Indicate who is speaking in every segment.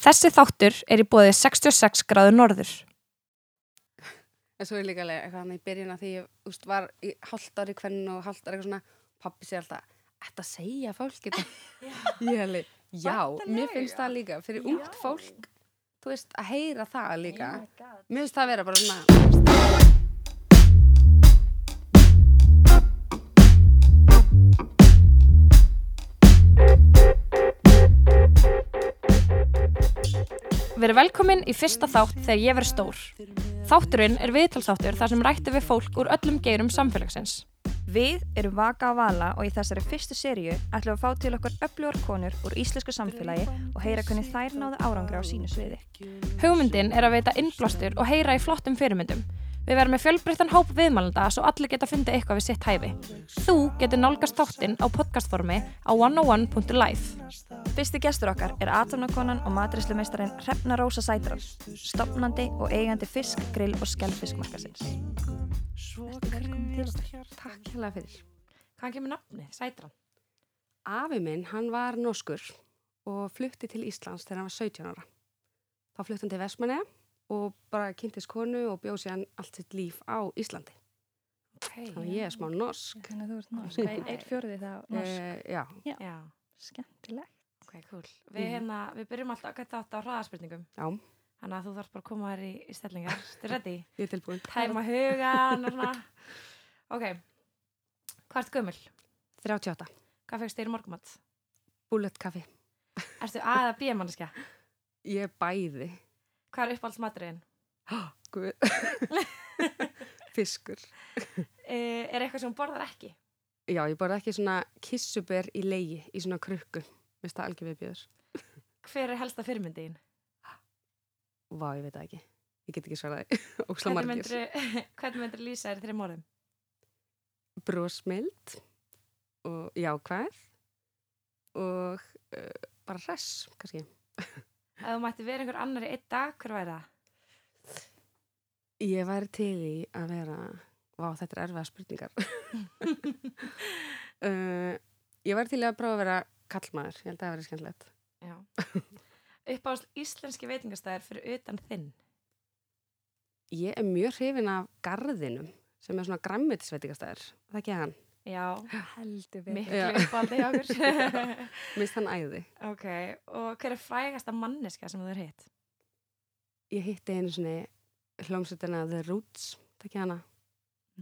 Speaker 1: Þessi þáttur er í bóði 66 gráður norður.
Speaker 2: En svo er líka alveg eitthvað hann í byrjun að því ég úst, var í hálft ári hvernig og ári eitthvað svona, pappi sé alltaf, þetta segja fólk þetta. ég leið, já, mér finnst það líka, fyrir ungt fólk, þú veist, að heyra það líka. mér finnst það að vera bara svona,
Speaker 1: Verið velkomin í fyrsta þátt þegar ég verið stór. Þátturinn er viðtalsþáttur þar sem rættu við fólk úr öllum geirum samfélagsins.
Speaker 3: Við erum Vaka og Vala og í þessari fyrstu sériu ætlum við að fá til okkar öflugar konur úr íslensku samfélagi og heyra hvernig þær náðu árangri á sínu sviði.
Speaker 1: Hugmyndin er að veita innblástur og heyra í flottum fyrirmyndum. Við verðum með fjölbreyttan hóp viðmælanda svo allir geta fundið eitthvað við sitt hæfi. Þú getur nálgast þáttinn á podcastformi á 101.life.
Speaker 3: Fyrsti gestur okkar er atomnakonan og matrislumeistarinn Hrefna Rósa Sætran, stopnandi og eigandi fisk, grill og skellfiskmarkasins. Velkomin til okkar.
Speaker 2: takk hérlega fyrir.
Speaker 1: Hvað kemur nafnið? Sætran.
Speaker 2: Afi minn, hann var norskur og flutti til Íslands þegar hann var 17 ára. Þá flutti hann til Vestmanneja og bara kynntist konu og bjóð sér allt sitt líf á Íslandi.
Speaker 1: Okay.
Speaker 2: Þannig að ég er smá norsk.
Speaker 3: Þannig að þú ert norsk. Einn fjörði þá norsk.
Speaker 2: Uh, já,
Speaker 1: Já,
Speaker 3: Skemmtilegt.
Speaker 1: ok, cool. Við, hérna, við byrjum alltaf að geta átt á hraðaspurningum.
Speaker 2: já,
Speaker 1: Þannig að þú þarf bara að koma þér í, í stellingar. Þú ready?
Speaker 2: ég er tilbúin.
Speaker 1: Tæma hugan og svona. Ok, hvað ert gömul?
Speaker 2: 38.
Speaker 1: Hvað fegst þér í morgumat?
Speaker 2: Bullet kaffi.
Speaker 1: Ertu A eða B manneska?
Speaker 2: Ég er bæði.
Speaker 1: Hvað er uppáhaldsmaturinn?
Speaker 2: Guð. Fiskur.
Speaker 1: Uh, er eitthvað sem borðar ekki?
Speaker 2: Já, ég borði ekki svona kissuber í leiði í svona krukku. Mér það algjör viðbjöður.
Speaker 1: Hver er helsta fyrirmyndin?
Speaker 2: Vá, ég veit það ekki. Ég get ekki svaraði.
Speaker 1: Hvernig myndir lýsa í þreim orðum?
Speaker 2: Brósmild og jákvæð og uh, bara hress, kannski.
Speaker 1: Ef þú mætti vera einhver annar í einn dag, hver væri það?
Speaker 2: Ég væri til í að vera, vá, þetta er erfiða spurningar. uh, ég væri til í að prófa að vera kallmaður. Ég held að það væri skemmtilegt.
Speaker 1: Uppáhald íslenski veitingastæðir fyrir utan þinn?
Speaker 2: Ég er mjög hrifin af garðinum sem er svona græmmetisveitingastæður. Það ekki hann.
Speaker 1: Já,
Speaker 3: Heldur við.
Speaker 1: miklu
Speaker 2: Já.
Speaker 1: uppáhaldi hjá okkur.
Speaker 2: Mist hann æði.
Speaker 1: ok, og hver er frægasta manneska sem þú er hitt?
Speaker 2: Ég hitti einu svona hljómsveitina The Roots, það ekki hana,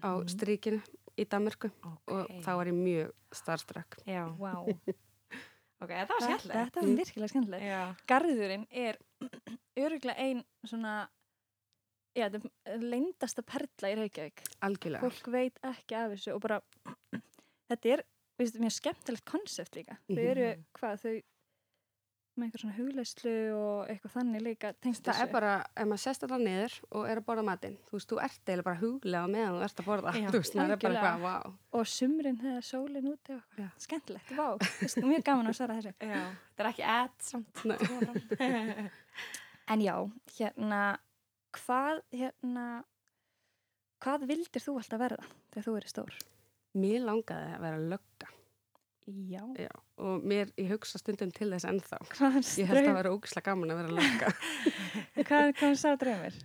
Speaker 2: á
Speaker 3: Mhm.
Speaker 2: strykinu í Danmarku og þá var ég mjög starströkk.
Speaker 1: Já,
Speaker 3: Vá.
Speaker 1: ok, þetta var skemmtilegt.
Speaker 3: þetta var virkilega skemmtilegt.
Speaker 1: Já,
Speaker 3: Garðurinn er öruglega ein svona, já, þetta er leyndasta perla í Reykjavík.
Speaker 2: Algjörlega.
Speaker 3: Fólk veit ekki af þessu og bara, þetta er, veist, mjög skemmtilegt konsept líka. Þau
Speaker 2: Mhm.
Speaker 3: eru, hvað, þau með einhver svona hugleyslu og eitthvað þannig líka tengst
Speaker 2: Það er bara, ef maður sest þetta niður og er að borða matinn, þú veist, þú ert eiginlega bara huglega meðan þú ert að borða,
Speaker 1: Já,
Speaker 2: þú veist, maður er bara eitthvað, vá.
Speaker 3: og sumrin þegar sólinn úti og eitthvað. skemmtilegt, vá, Þess- mjög gaman að svara þessu.
Speaker 1: já, þetta er ekki ad samt.
Speaker 3: En já, hérna, hvað, hérna, hvað vildir þú alltaf verða þegar þú erið stór?
Speaker 2: Mér langaði að vera lögga,
Speaker 3: Já.
Speaker 2: já, og mér, ég hugsa stundum til þess ennþá.
Speaker 3: Er
Speaker 2: Ég held að vera ógislega gaman að vera lögga.
Speaker 3: Hvað, er sá draumir?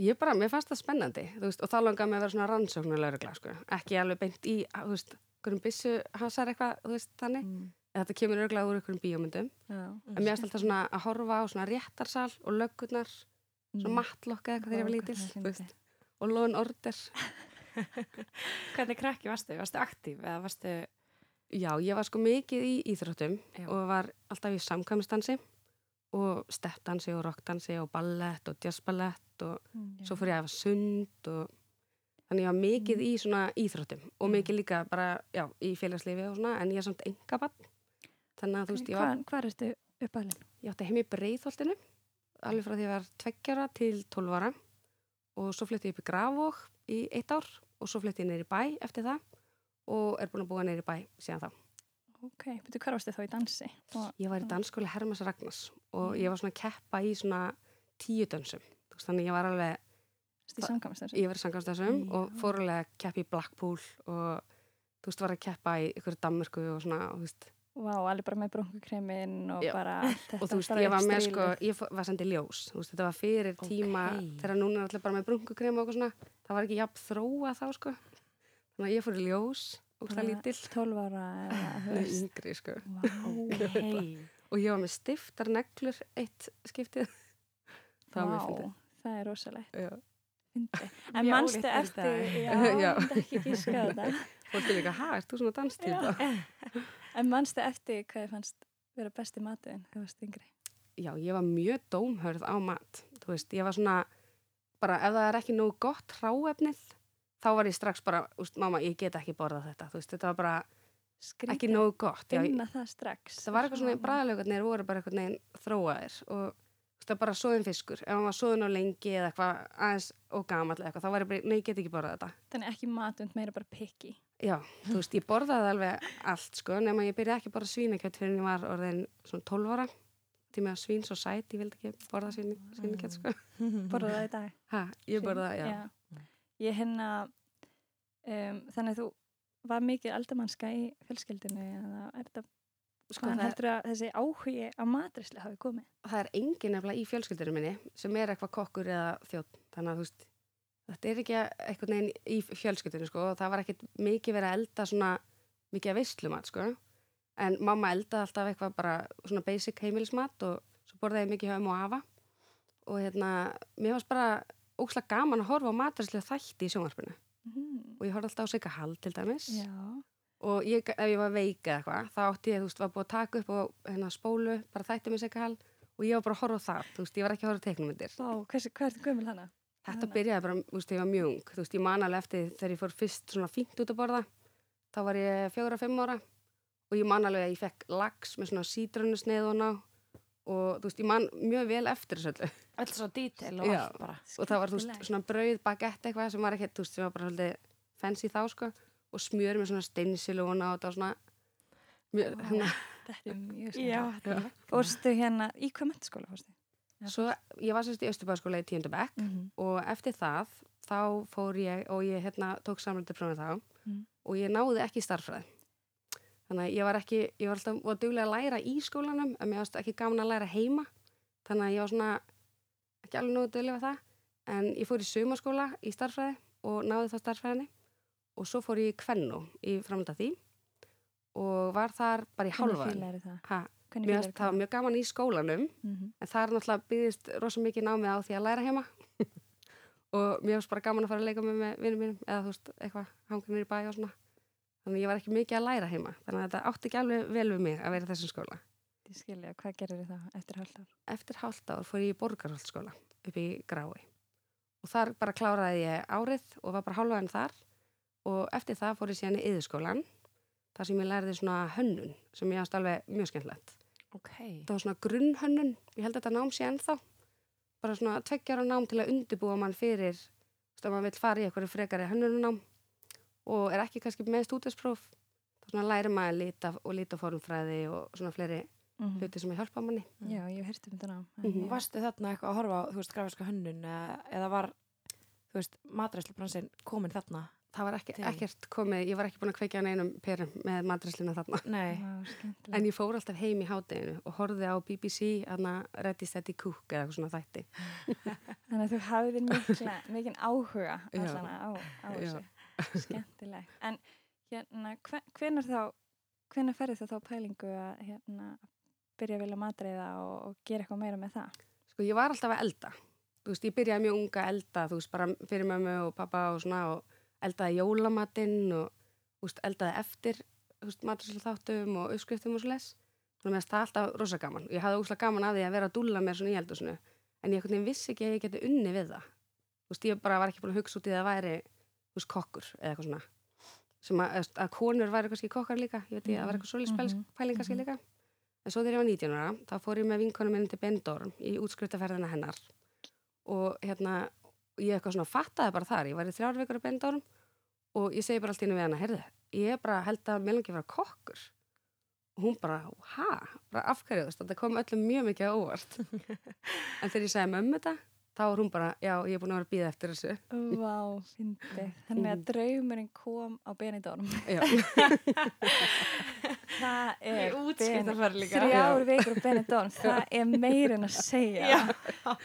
Speaker 2: Ég bara, mér fannst það spennandi, veist, og þá langaði mig að vera svona rannsóknulegurgla, sko. Ekki alveg beint í, þú veist, hverjum byssu hasar eitthvað, þú veist, þannig.
Speaker 3: Mm.
Speaker 2: Þetta kemur örglega úr einhverjum bíómyndum.
Speaker 3: Já.
Speaker 2: En mér finnst alltaf svona að horfa á svona réttarsal og löggurnar, svona mattlokka eitthvað þegar ég var
Speaker 3: Vá,
Speaker 2: lítil,
Speaker 3: hvað
Speaker 2: þú
Speaker 3: fyndið.
Speaker 2: veist, og loðin order.
Speaker 1: Hvernig krakki varstu? Varstu aktív eða varstu...
Speaker 2: Já, ég var sko mikið í íþróttum
Speaker 1: Já.
Speaker 2: og var alltaf í samkvæmistansi og steppdansi og rockdansi og ballett og jazzballett og
Speaker 3: Mm,
Speaker 2: svo fór ég að hafa sund og þannig ég var mikið í svona íþróttum og
Speaker 1: Mm.
Speaker 2: mikið líka bara, já, í félagslífi og svona en ég er samt enga bann þannig að þú veist, ég var,
Speaker 3: Hvað, hvað ertu uppalinn?
Speaker 2: ég átti heim í breiðholtinu alveg frá því ég var tveggjara til 12 ára og svo flytti ég upp í Grafvók í eitt ár og svo flytti ég neyri bæ eftir það og er búin að búa neyri bæ síðan þá.
Speaker 3: Ok, betur hvað varstu þá í dansi? Og,
Speaker 2: Ég var í dansskóli Hermas Ragnars og ég var svona að keppa í svona tíu. Þú veist, Þannig ég var alveg,
Speaker 3: í samkvæmast
Speaker 2: ég var í sangastöðsum
Speaker 3: Já.
Speaker 2: og fór alveg að keppa í Blackpool og þú veist, var að keppa í ykkur Danmörku og svona, og, þú veist,
Speaker 3: Vá, alveg bara með brunkukremin og
Speaker 2: Já.
Speaker 3: bara allt þetta.
Speaker 2: og þú veist, ég var með sko, ég var sendið ljós þú veist, þetta var fyrir
Speaker 1: Ok.
Speaker 2: tíma þegar núna er allir bara með brunkukrem og eitthvað svona það var ekki jafn þróa þá sko þannig að ég fór í ljós og það lítill
Speaker 3: 12 ára eða, þú
Speaker 2: Nei, yngri sko
Speaker 3: Vá.
Speaker 1: Ok.
Speaker 2: og ég var með stiftar neglur eitt skiptið það
Speaker 3: Vá, það er rosalegt.
Speaker 2: Já.
Speaker 3: Fyndi. En manstu
Speaker 1: ólíkt
Speaker 3: eftir, já,
Speaker 2: Já.
Speaker 3: ekki gíska þetta.
Speaker 2: er líka, hæ, ert þú svona danstýpa?
Speaker 3: En manstu eftir hvað ég fannst vera besti matuðin þegar þú varst yngri?
Speaker 2: Já, ég var mjög dómhörð á mat þú veist, ég var svona bara ef það er ekki nógu gott hráefnið þá var ég strax bara, úst, mamma, ég get ekki borðað þetta, þú veist, þetta var bara
Speaker 3: Skrítið
Speaker 2: ekki nógu gott
Speaker 3: finna það strax.
Speaker 2: það var eitthvað svona, bræðalögarnir voru bara eitthvað neginn þróaðir og þú veist, það var bara svoðin fiskur, ef hann var svoðin á lengi eða eitthvað aðeins og gamall eða eitthvað, þá var ég bara, nei, ég get ekki borðað þetta
Speaker 3: Þannig ekki matund, meira bara pikki.
Speaker 2: Já, þú veist, ég borðaði alveg allt, sko, nema ég byrjaði ekki að borða svínakjöt fyrir en ég var orðin svona 12 ára því með að svín svo sæt, ég vildi ekki borða svín, svínakjöt, sko
Speaker 3: Borða það í dag.
Speaker 2: Ha, ég borðaði, já.
Speaker 3: Ég hérna, um, þannig að þú var mikið aldamannska í fjölskyldinu eða er þetta,
Speaker 2: Sko, er,
Speaker 3: heldur að þessi áhugi á matrisli hafi komið?
Speaker 2: það er engin nefnilega í fjölskyldunum minni sem er eitthvað kokkur eða þjótt, þannig að þú veist, þetta er ekki eitthvað neginn í fjölskyldunum, sko, og það var ekkit mikið verið að elda svona mikið að veistlumat, sko, en mamma eldaði alltaf eitthvað bara svona basic heimilismat og svo borðaði ég mikið hjá um og afa. Og hérna, mér varst bara ókslega gaman að horfa á matarslega þætti í sjónvarpinu.
Speaker 3: Mm.
Speaker 2: og ég horfði alltaf á Sigga Hall til dæmis.
Speaker 3: Já,
Speaker 2: og ég, ef ég var veik eða eitthvað þá átti ég, þú veist, var búið að taka upp og hérna spólu, bara þætti með Sigga Hall. Og ég var bara að horfa á það, þú veist, ég var ekki að horfa á teiknumindir
Speaker 3: Vá, hversu, ertu gömul hana?
Speaker 2: Þetta byrjaði bara, þú veist, ég var mjög ung. Þú veist, ég man alveg eftir þegar ég fór fyrst svona fínt út að borða. Þá var ég fjóra, fimm ára. Og ég man alveg að ég fekk lax með svona sítrunusneið og ná og þú veist, ég man mjög vel eftir þessu öllu.
Speaker 1: Öll svo detail og
Speaker 2: Já.
Speaker 1: allt bara.
Speaker 2: og það var, þú veist, svona brauð, bagett eitthvað sem var ekki, þú veist, sem var bara svolítið fancy þá, sko, og smjör með svona steinsilóna og þetta var svona mjög,
Speaker 3: Vá.
Speaker 2: hérna,
Speaker 3: Þetta er mjög
Speaker 1: Er
Speaker 2: svo ég var sérst í Östubæðskóla í tíundabæk
Speaker 3: Mm -hmm.
Speaker 2: og eftir það, þá fór ég og ég hérna tók samlöndu prófið þá
Speaker 3: Mm.
Speaker 2: og ég náði ekki starffræði þannig að ég var ekki, ég var alltaf var duglega að læra í skólanum en mér varst ekki gaman að læra heima þannig að ég var svona ekki alveg nógu duglega það en ég fór í sumarskóla í starffræði og náði það starffræðinni og svo fór ég í Kvennu í framönda því og var þar bara í
Speaker 3: Hvernig
Speaker 2: hálfa
Speaker 3: fílar það?
Speaker 2: Mér varst það mjög gaman í skólanum.
Speaker 3: Mm -hmm.
Speaker 2: en það er náttúrulega byggðist rosa mikið námið á því að læra heima. Og mér varst bara gaman að fara að leika með, með vinnum mínum eða þú veist, eitthvað hanginir í bæ og svona. Þannig ég var ekki mikið að læra heima. Þannig að þetta átti ekki alveg vel við mig að vera þessum skóla.
Speaker 3: Ég skilja, hvað gerir það eftir hálft ár?
Speaker 2: eftir hálft ár fór ég í borgarhaldsskóla upp í Grái og þar bara kláraði ég árið og var bara hálfaðan þar. Og eftir það fór ég síðan í yðurskólan þar sem ég lærði svona hönnun sem ég ást alveg mjög skemmtilegt
Speaker 1: Ok.
Speaker 2: þetta var svona grunnhönnun ég held að þetta nám sé ennþá bara svona tveggjara nám til að undibúa mann fyrir þú veist að maður vil fara í eitthvað frekari hönnununám og er ekki kannski með stúdinspróf þá svona læri maður lita og litaformfræði og svona fleiri
Speaker 3: Mm
Speaker 2: hluti sem hjálpa manni
Speaker 3: Já, ég hef heyrt um þetta ná.
Speaker 2: Mhm.
Speaker 1: Varstu þarna eitthvað að horfa á, þú veist, grafíska hönnun eða, eða var, þú veist, matræslubransin komin þarna?
Speaker 2: Það var ekki, ekkert komið, ég var ekki búin að kveikja neinum perum með madrislina þarna
Speaker 1: Nei.
Speaker 3: Vá,
Speaker 2: en ég fór alltaf heim í hádeginu og horfði á BBC hana Ready Steady Cook eða eitthvað svona þætti
Speaker 3: Þannig að þú hafið mikla, mikinn áhuga allana á, á
Speaker 2: Já.
Speaker 3: þessu. Skemmtilegt. En hérna, hve- hvenær þá, hvenær ferði þú þá pælingu að hérna, byrja að vilja matreiða og, og gera eitthvað meira með það?
Speaker 2: sko ég var alltaf að elda þú veist, ég byrjaði mjög unga að elda þú veist, bara fyrir mömmu og pappa og svona og eldaði jólamatinn og veist, eldaði eftir maturslu þáttum og uppskriftum og svo les þannig að það alltaf rosa gaman. Ég hafði úslega gaman af því að vera að dúlla mér svona í eldusinu en ég vissi ekki að ég geti unni við það. Veist, ég bara var ekki búin að hugsa út í það að væri veist, kokkur eða eitthvað svona. Sem að, að konur væri kannski kokkar líka. Ég veit ég að það var eitthvað svolítið
Speaker 3: Mhm,
Speaker 2: pæling kannski líka. En svo þegar ég var 19 ára þá fór ég með vinkonum minn til Bendorm í útskriftaferðina hennar. Og hérna ég eitthvað svona fattaði bara þar. Ég var í þrjár vikur á Bendorm og ég segi bara allt í hennu við hana heyrðu, ég er bara held að að vera kokkur. Og hún bara, ha, bara afhverju þú veist, þetta kom öllum mjög mikið á óvart. En þegar ég segi mömmu þetta þá var hún bara, já, ég er búin að vera að býða eftir þessu.
Speaker 3: Vá, fyndi. Þannig að draumurinn kom á Benidorm. það er þrjár vikur á Benidorm, það er meir en að segja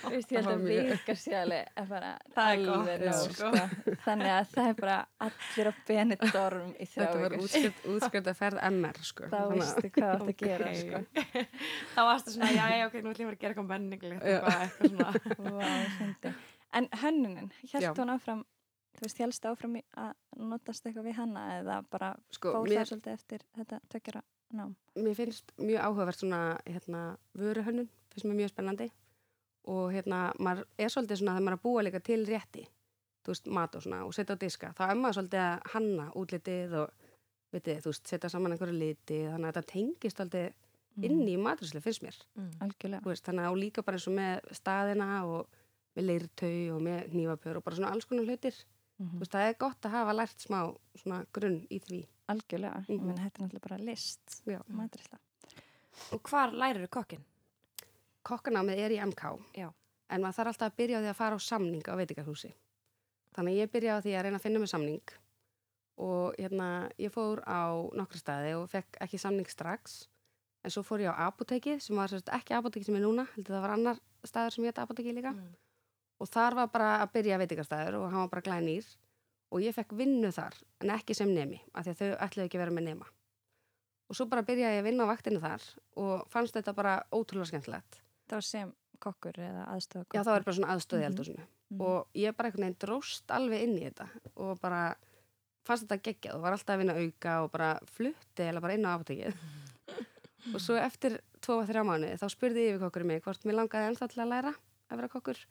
Speaker 3: veist, ég held að vika sjálfi er bara
Speaker 1: er
Speaker 3: alveg nóg, sko. þannig að það er bara allir á Benidorm í þrjá
Speaker 2: Þetta var útskrift, útskrift að ferð MR sko.
Speaker 3: þá veistu hvað það að gera sko.
Speaker 1: þá varstu svona, já, já, ok, nú ætlum ég að gera eitthvað menningulegt,
Speaker 2: Já.
Speaker 1: eitthvað, eitthvað svona.
Speaker 3: Vá, fyndi. en hönnunin, held hún áfram þú veist, helst áfram að notast eitthvað við hana eða bara
Speaker 2: sko,
Speaker 3: fór
Speaker 2: mér,
Speaker 3: það svolítið eftir þetta tökjara nám?
Speaker 2: Mér finnst mjög áhugavert svona hérna, vöruhönnun, finnst mér mjög spennandi. Og hérna, maður er svolítið svona þegar maður er að búa líka til rétti þú veist, mat og svona, og setja á diska þá er maður svolítið að hanna útlitið og vitið, þú veist, setja saman einhverju liti þannig að þetta tengist svolítið inn í maturslu, finnst mér.
Speaker 1: Mm.
Speaker 3: algjörlega.
Speaker 2: Þú veist, þannig að líka bara eins og með staðina og með leirtau og með nývapör og bara svona alls konar hlutir
Speaker 3: Mhm.
Speaker 2: þú veist, það er gott að hafa lært smá svona grunn í því
Speaker 3: algjörlega, ég
Speaker 2: Mhm.
Speaker 3: menn þetta er náttúrulega bara list
Speaker 2: Já.
Speaker 3: matrisla
Speaker 1: Og hvar lærir þú kokkin?
Speaker 2: kokkanámið er í MK
Speaker 1: Já.
Speaker 2: en maður þarf alltaf að byrja á því að fara á samning á veitingarhúsi þannig að ég byrja á því að reyna að finna mig samning og hérna ég fór á nokkra staði og fekk ekki samning strax en svo fór ég á apotekið sem var sérst, ekki apotekið sem er núna heldur það var annar staður sem ég heit apotekið líka
Speaker 1: Mm.
Speaker 2: Og þar var bara að byrja veitingarstaður og hann var bara glænýr og ég fekk vinnu þar en ekki sem nemi af því að þau ætluðu ekki vera með nema. Og svo bara byrjaði ég að vinna á vaktinu þar og fannst þetta bara ótrúlega skemmtilegt.
Speaker 3: Það var sem kokkur eða aðstofa
Speaker 2: Já, það var bara svona aðstöði mm eldhúsinu.
Speaker 3: Mhm.
Speaker 2: og ég bara einhvern veginn dróst alveg inn í þetta og bara fannst þetta geggjað og var alltaf að vinna auka og bara flutti eða bara inn á apotekið og svo eftir tvo og þrjá mánu þá spurði yfirkokkurinn mig hvort mér langaði ennþá til að læra að vera kokkur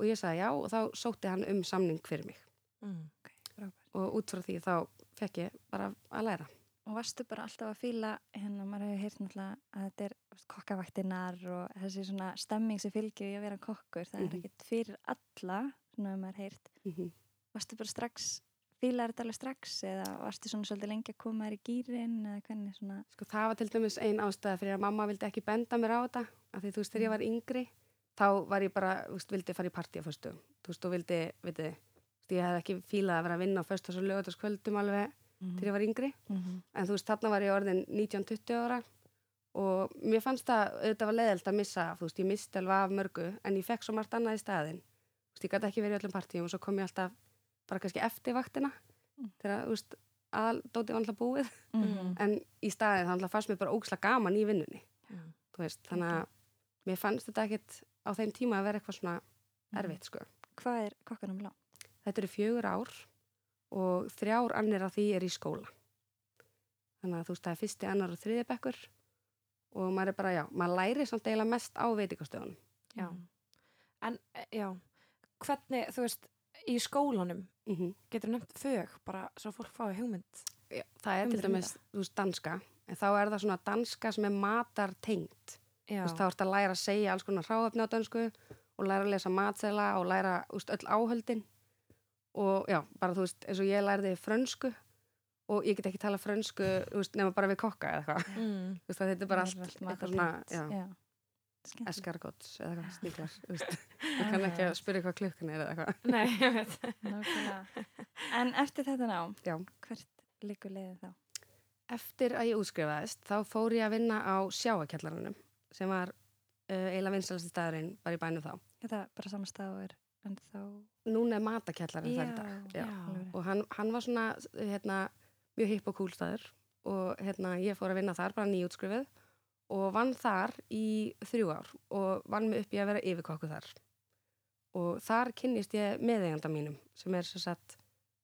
Speaker 2: og ég sagði já og þá sótti hann um samning fyrir mig
Speaker 1: Mm.
Speaker 3: Frábært.
Speaker 2: og út frá því þá fekk ég bara að læra
Speaker 3: og varstu bara alltaf að fíla hérna, maður hefur heyrt náttúrulega að þetta er kokkavaktinnar og þessi svona stemming sem fylgir í að vera kokkur það
Speaker 2: Mhm.
Speaker 3: er ekkert fyrir alla svona að maður heyrt
Speaker 2: mm -hmm.
Speaker 3: varstu bara strax, fílaði þetta alveg strax eða varstu svona svolítið lengi að koma þér í gýrin eða hvernig svona
Speaker 2: Sko það var til dæmis ein ástæða fyrir að mamma vildi ekki benda mér á þetta af því þú veist þegar ég var yngri þá var ég bara, veist, vildi fara í partí á föstu þú veist, og vildi, veist, ég hef ekki fílað að vera að vinna á föstu og lögataskvöldum alveg þegar ég var yngri
Speaker 3: -hmm.
Speaker 2: en þú veist, þarna var ég orðin 19-20 ára og mér fannst það auðvitað var leiðilt að missa, þú veist, ég misti alveg af mörgu en ég fekk svo margt annað í staðin þú veist, ég gæti ekki verið í öllum partíum og svo kom ég alltaf bara kannski eftir vaktina
Speaker 3: Mm.
Speaker 2: þegar, þú veist, aðal dóti var alltaf búið
Speaker 1: Mm.
Speaker 2: en í staðin þá alltaf fannst mér bara ógislega gaman í vinnunni
Speaker 1: Mm.
Speaker 2: þú veist, þannig að mér fannst þetta ekkit á þeim tíma að vera eitthvað svona erfitt sko.
Speaker 3: hvað er kokkanum lá?
Speaker 2: Þetta eru fjögur ár og þrjár annir af því er í skóla þannig að þú veist, það er fyrsti, annar og þriði bekkur og maður er bara, já, maður læri samt eiginlega mest á veitikastöðunum
Speaker 1: Já. En, eh, já, hvernig, þú veist, í skólanum
Speaker 2: mm -hmm.
Speaker 1: getur nefnt fög, bara svo fólk fái hugmynd.
Speaker 2: já, Það er til
Speaker 1: Hugmyndir um
Speaker 2: dæmis, þú veist, danska en þá er það svona danska sem er matartengt veist, þá ertu að læra að segja alls konar hráöfni á dönsku og læra að lesa matsela og læra veist, öll áhöldin og já, bara þú veist, eins og ég lærði frönsku og ég get ekki tala frönsku veist, nema bara við kokka eða eitthvað
Speaker 1: Mm.
Speaker 2: Þetta er bara allt eitthvað svona, já,
Speaker 3: Já.
Speaker 2: Eskargots eða eitthvað veist. ég kann ekki að spyrja hvað klukkan er eða eitthvað
Speaker 1: Nei, ég veit.
Speaker 3: En eftir þetta nám
Speaker 2: Já.
Speaker 3: hvert líkur leiðið þá?
Speaker 2: Eftir að ég útskrifaðist þá fór ég að vinna á sjáakjallaranum sem var uh, eiginlega vinsalasti staðurinn bara í bænum þá.
Speaker 3: Þetta er bara samastafur en þá
Speaker 2: Núna er matakjallarinn þar í dag Já.
Speaker 3: alveg.
Speaker 2: og hann, hann var svona hérna, mjög hipp og cool staður. Og hérna, ég fór að vinna þar bara nýjútskrifuð og vann þar í þrjú ár og vann mig upp í að vera yfirkokku þar. Og þar kynnist ég meðeiganda mínum sem er sem, sagt,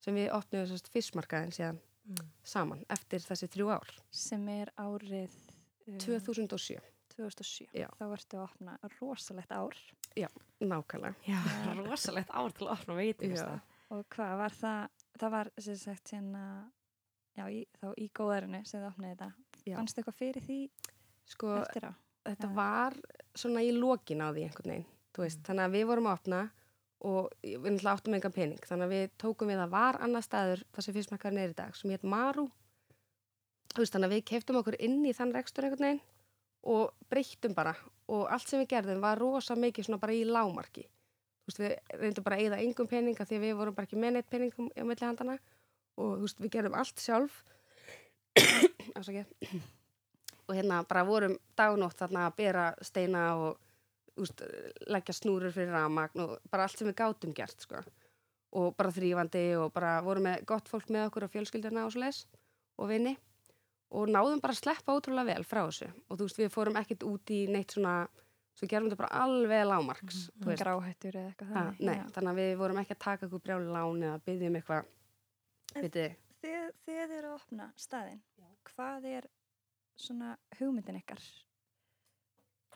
Speaker 2: sem við opnum fyrstmarkaðin síðan
Speaker 1: Mm.
Speaker 2: saman eftir þessi þrjú ár.
Speaker 3: Sem er árið uh,
Speaker 2: 2007,
Speaker 3: 2007
Speaker 2: Já.
Speaker 3: þá vartu að opna rosalegt ár.
Speaker 2: Nákvæmlega.
Speaker 1: Já, rosalegt ár til að opna veitingastað.
Speaker 3: og hvað var það það var sem sagt hérna já, í, þá í góðarinu sem þið opnaði þetta.
Speaker 2: Já.
Speaker 3: fannstu eitthvað fyrir því
Speaker 2: sko,
Speaker 3: eftir á?
Speaker 2: þetta
Speaker 3: Já.
Speaker 2: var svona í lokin á því einhvern veginn, þú veist, þannig að við vorum að opna og við náttúrulega áttum engan pening. Þannig að við tókum við að var annar staður það sem fyrstmakkarinn er í dag, sem hétt Maru. Þú veist, þannig að við keiftum okkur inn í þann rekstur einhvern veginn og breyttum bara. Og allt sem við gerðum var rosa mikið svona bara í lámarki þú veist, við reyndum bara að eigða engum peninga því við vorum bara ekki með neitt peningum á milli handana og þú veist, við gerðum allt sjálf. Afsakið. Og hérna bara vorum dagnótt þarna að bera steina og úst, leggja snúrur fyrir ramagn og bara allt sem við gátum gert sko. og bara þrýfandi og bara vorum með gott fólk með okkur og fjölskyldurna og svoleiðis og vini og náðum bara að sleppa ótrúlega vel frá þessu og þú veist við fórum ekkert út í neitt svona svo gerum þetta bara alveg lámarks þú veist.
Speaker 3: Gráhættur eða eitthvað þannig.
Speaker 2: nei,
Speaker 3: Já.
Speaker 2: þannig að við vorum ekki að taka okkur brjáli lán eða byggja um eitthvað veitir,
Speaker 3: Þið, eru að opna staðinn. Hvað er svona hugmyndin ykkar?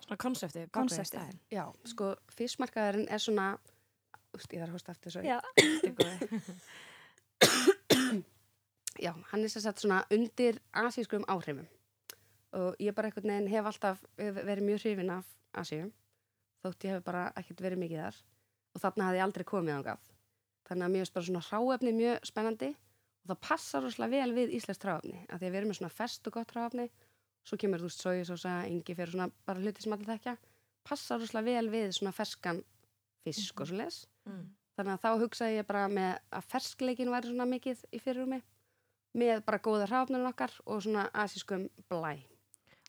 Speaker 1: Svona konsepti,
Speaker 3: Konseptið.
Speaker 1: bakveg
Speaker 2: já, sko fiskmarkaðurinn er svona úst, ég þarf að hósta aftur svo
Speaker 3: Já.
Speaker 2: Hann er sér sett svona undir asískum áhrifum. Og ég bara einhvern veginn hef alltaf verið mjög hrifin af Asíu þótt ég hef bara ekkert verið mikið þar. Og þarna hafði ég aldrei komið ángað þannig að mér finnst bara svona hráefni mjög spennandi og það passar rosalega vel við íslenskt hráefni af því að við erum með svona fest og gott hráefni. Svo kemur þú veist sojasósa, yngi fyrir svona bara hluti sem allir þekkja. Passar rosalega vel við svona ferskan fisk og svo les
Speaker 1: Mm.
Speaker 2: þannig að þá hugsaði ég bara með að ferskleikin væri svona mikið í fyrirrumi með bara góða hráfnum okkar og svona asískum blæ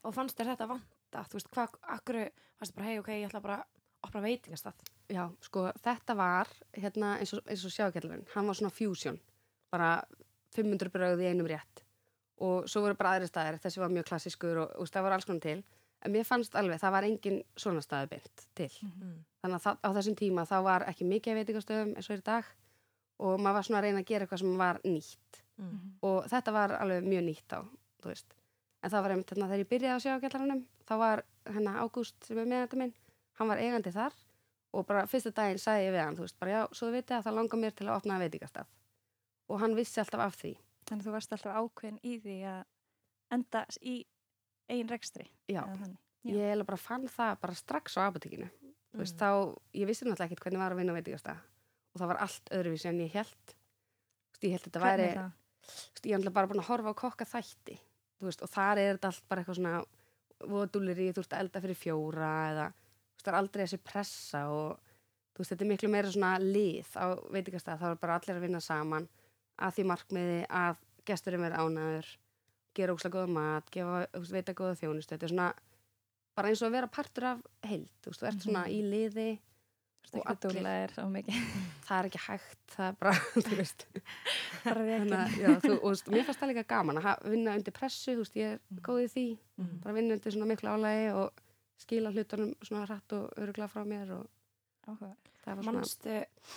Speaker 1: Og fannst þér þetta vanta? Þú veist, hvað, akkur, fannst þér bara, hei, ok, ég ætla bara að opna veitingastað.
Speaker 2: Já, sko, þetta var hérna eins og, og sjákjallurinn, hann var svona fusion bara 500 bröð í einum rétt og svo voru bara aðri staðir þessi var mjög klassískur og, og það var alls konar til en mér fannst alveg, það var engin svona staði beint til
Speaker 1: Mm.
Speaker 2: þannig að á þessum tíma þá var ekki mikið veitingastöðum eins og í dag og maður var svona að reyna að gera eitthvað sem var nýtt
Speaker 1: Mm.
Speaker 2: og þetta var alveg mjög nýtt á. En það var einmitt hérna þegar ég byrjaði að á gætlaranum, þá var hérna Ágúst sem er meðandi minn, hann var eigandi þar og bara fyrsta daginn sagði ég við hann, þú veist, bara já, svo þú vitið að það langar mér til að opna veitingastað. Og hann vissi alltaf af því.
Speaker 3: Þannig að þú varst alltaf ákveðin í því að enda í eigin rekstri.
Speaker 2: Já.
Speaker 3: Já.
Speaker 2: ég eiginlega bara fann það bara strax á apotekinu. Þú veist, þá, ég vissi náttúrulega ekkert hvernig var að vinna á veitingastað og það var allt öðruvísi en ég held. Ég held þetta væri...
Speaker 3: Það?
Speaker 2: Ég er bara búin að horfa á kokka þætti veist, og þar er þetta allt bara eitthvað svona vodúlir í, þú veist, að elda fyrir fjóra eða, þú veist, er aldrei þessi pressa og, veist, þetta er miklu meira svona lið á veitingastað, þá er bara allir að vinna saman að því markmiði að gesturinn verið ánæður gera ókslega góða mat, gefa, veita góða þjónustu, þetta er svona bara eins og að vera partur af heild, þú veist, þú ert svona
Speaker 3: Mhm.
Speaker 2: í liði og allir-
Speaker 3: er
Speaker 2: það er ekki hægt, það er bara, þú veist.
Speaker 3: Bara
Speaker 2: Þannig að, já, þú, og, mér fannst það líka gaman að vinna undir pressu, þú veist, ég er góð í því,
Speaker 1: Mm.
Speaker 2: bara vinna undir svona miklu álægi og skila hlutunum svona hratt og öruglega frá mér og
Speaker 3: Áhuga.
Speaker 2: það var svona,
Speaker 1: Manstu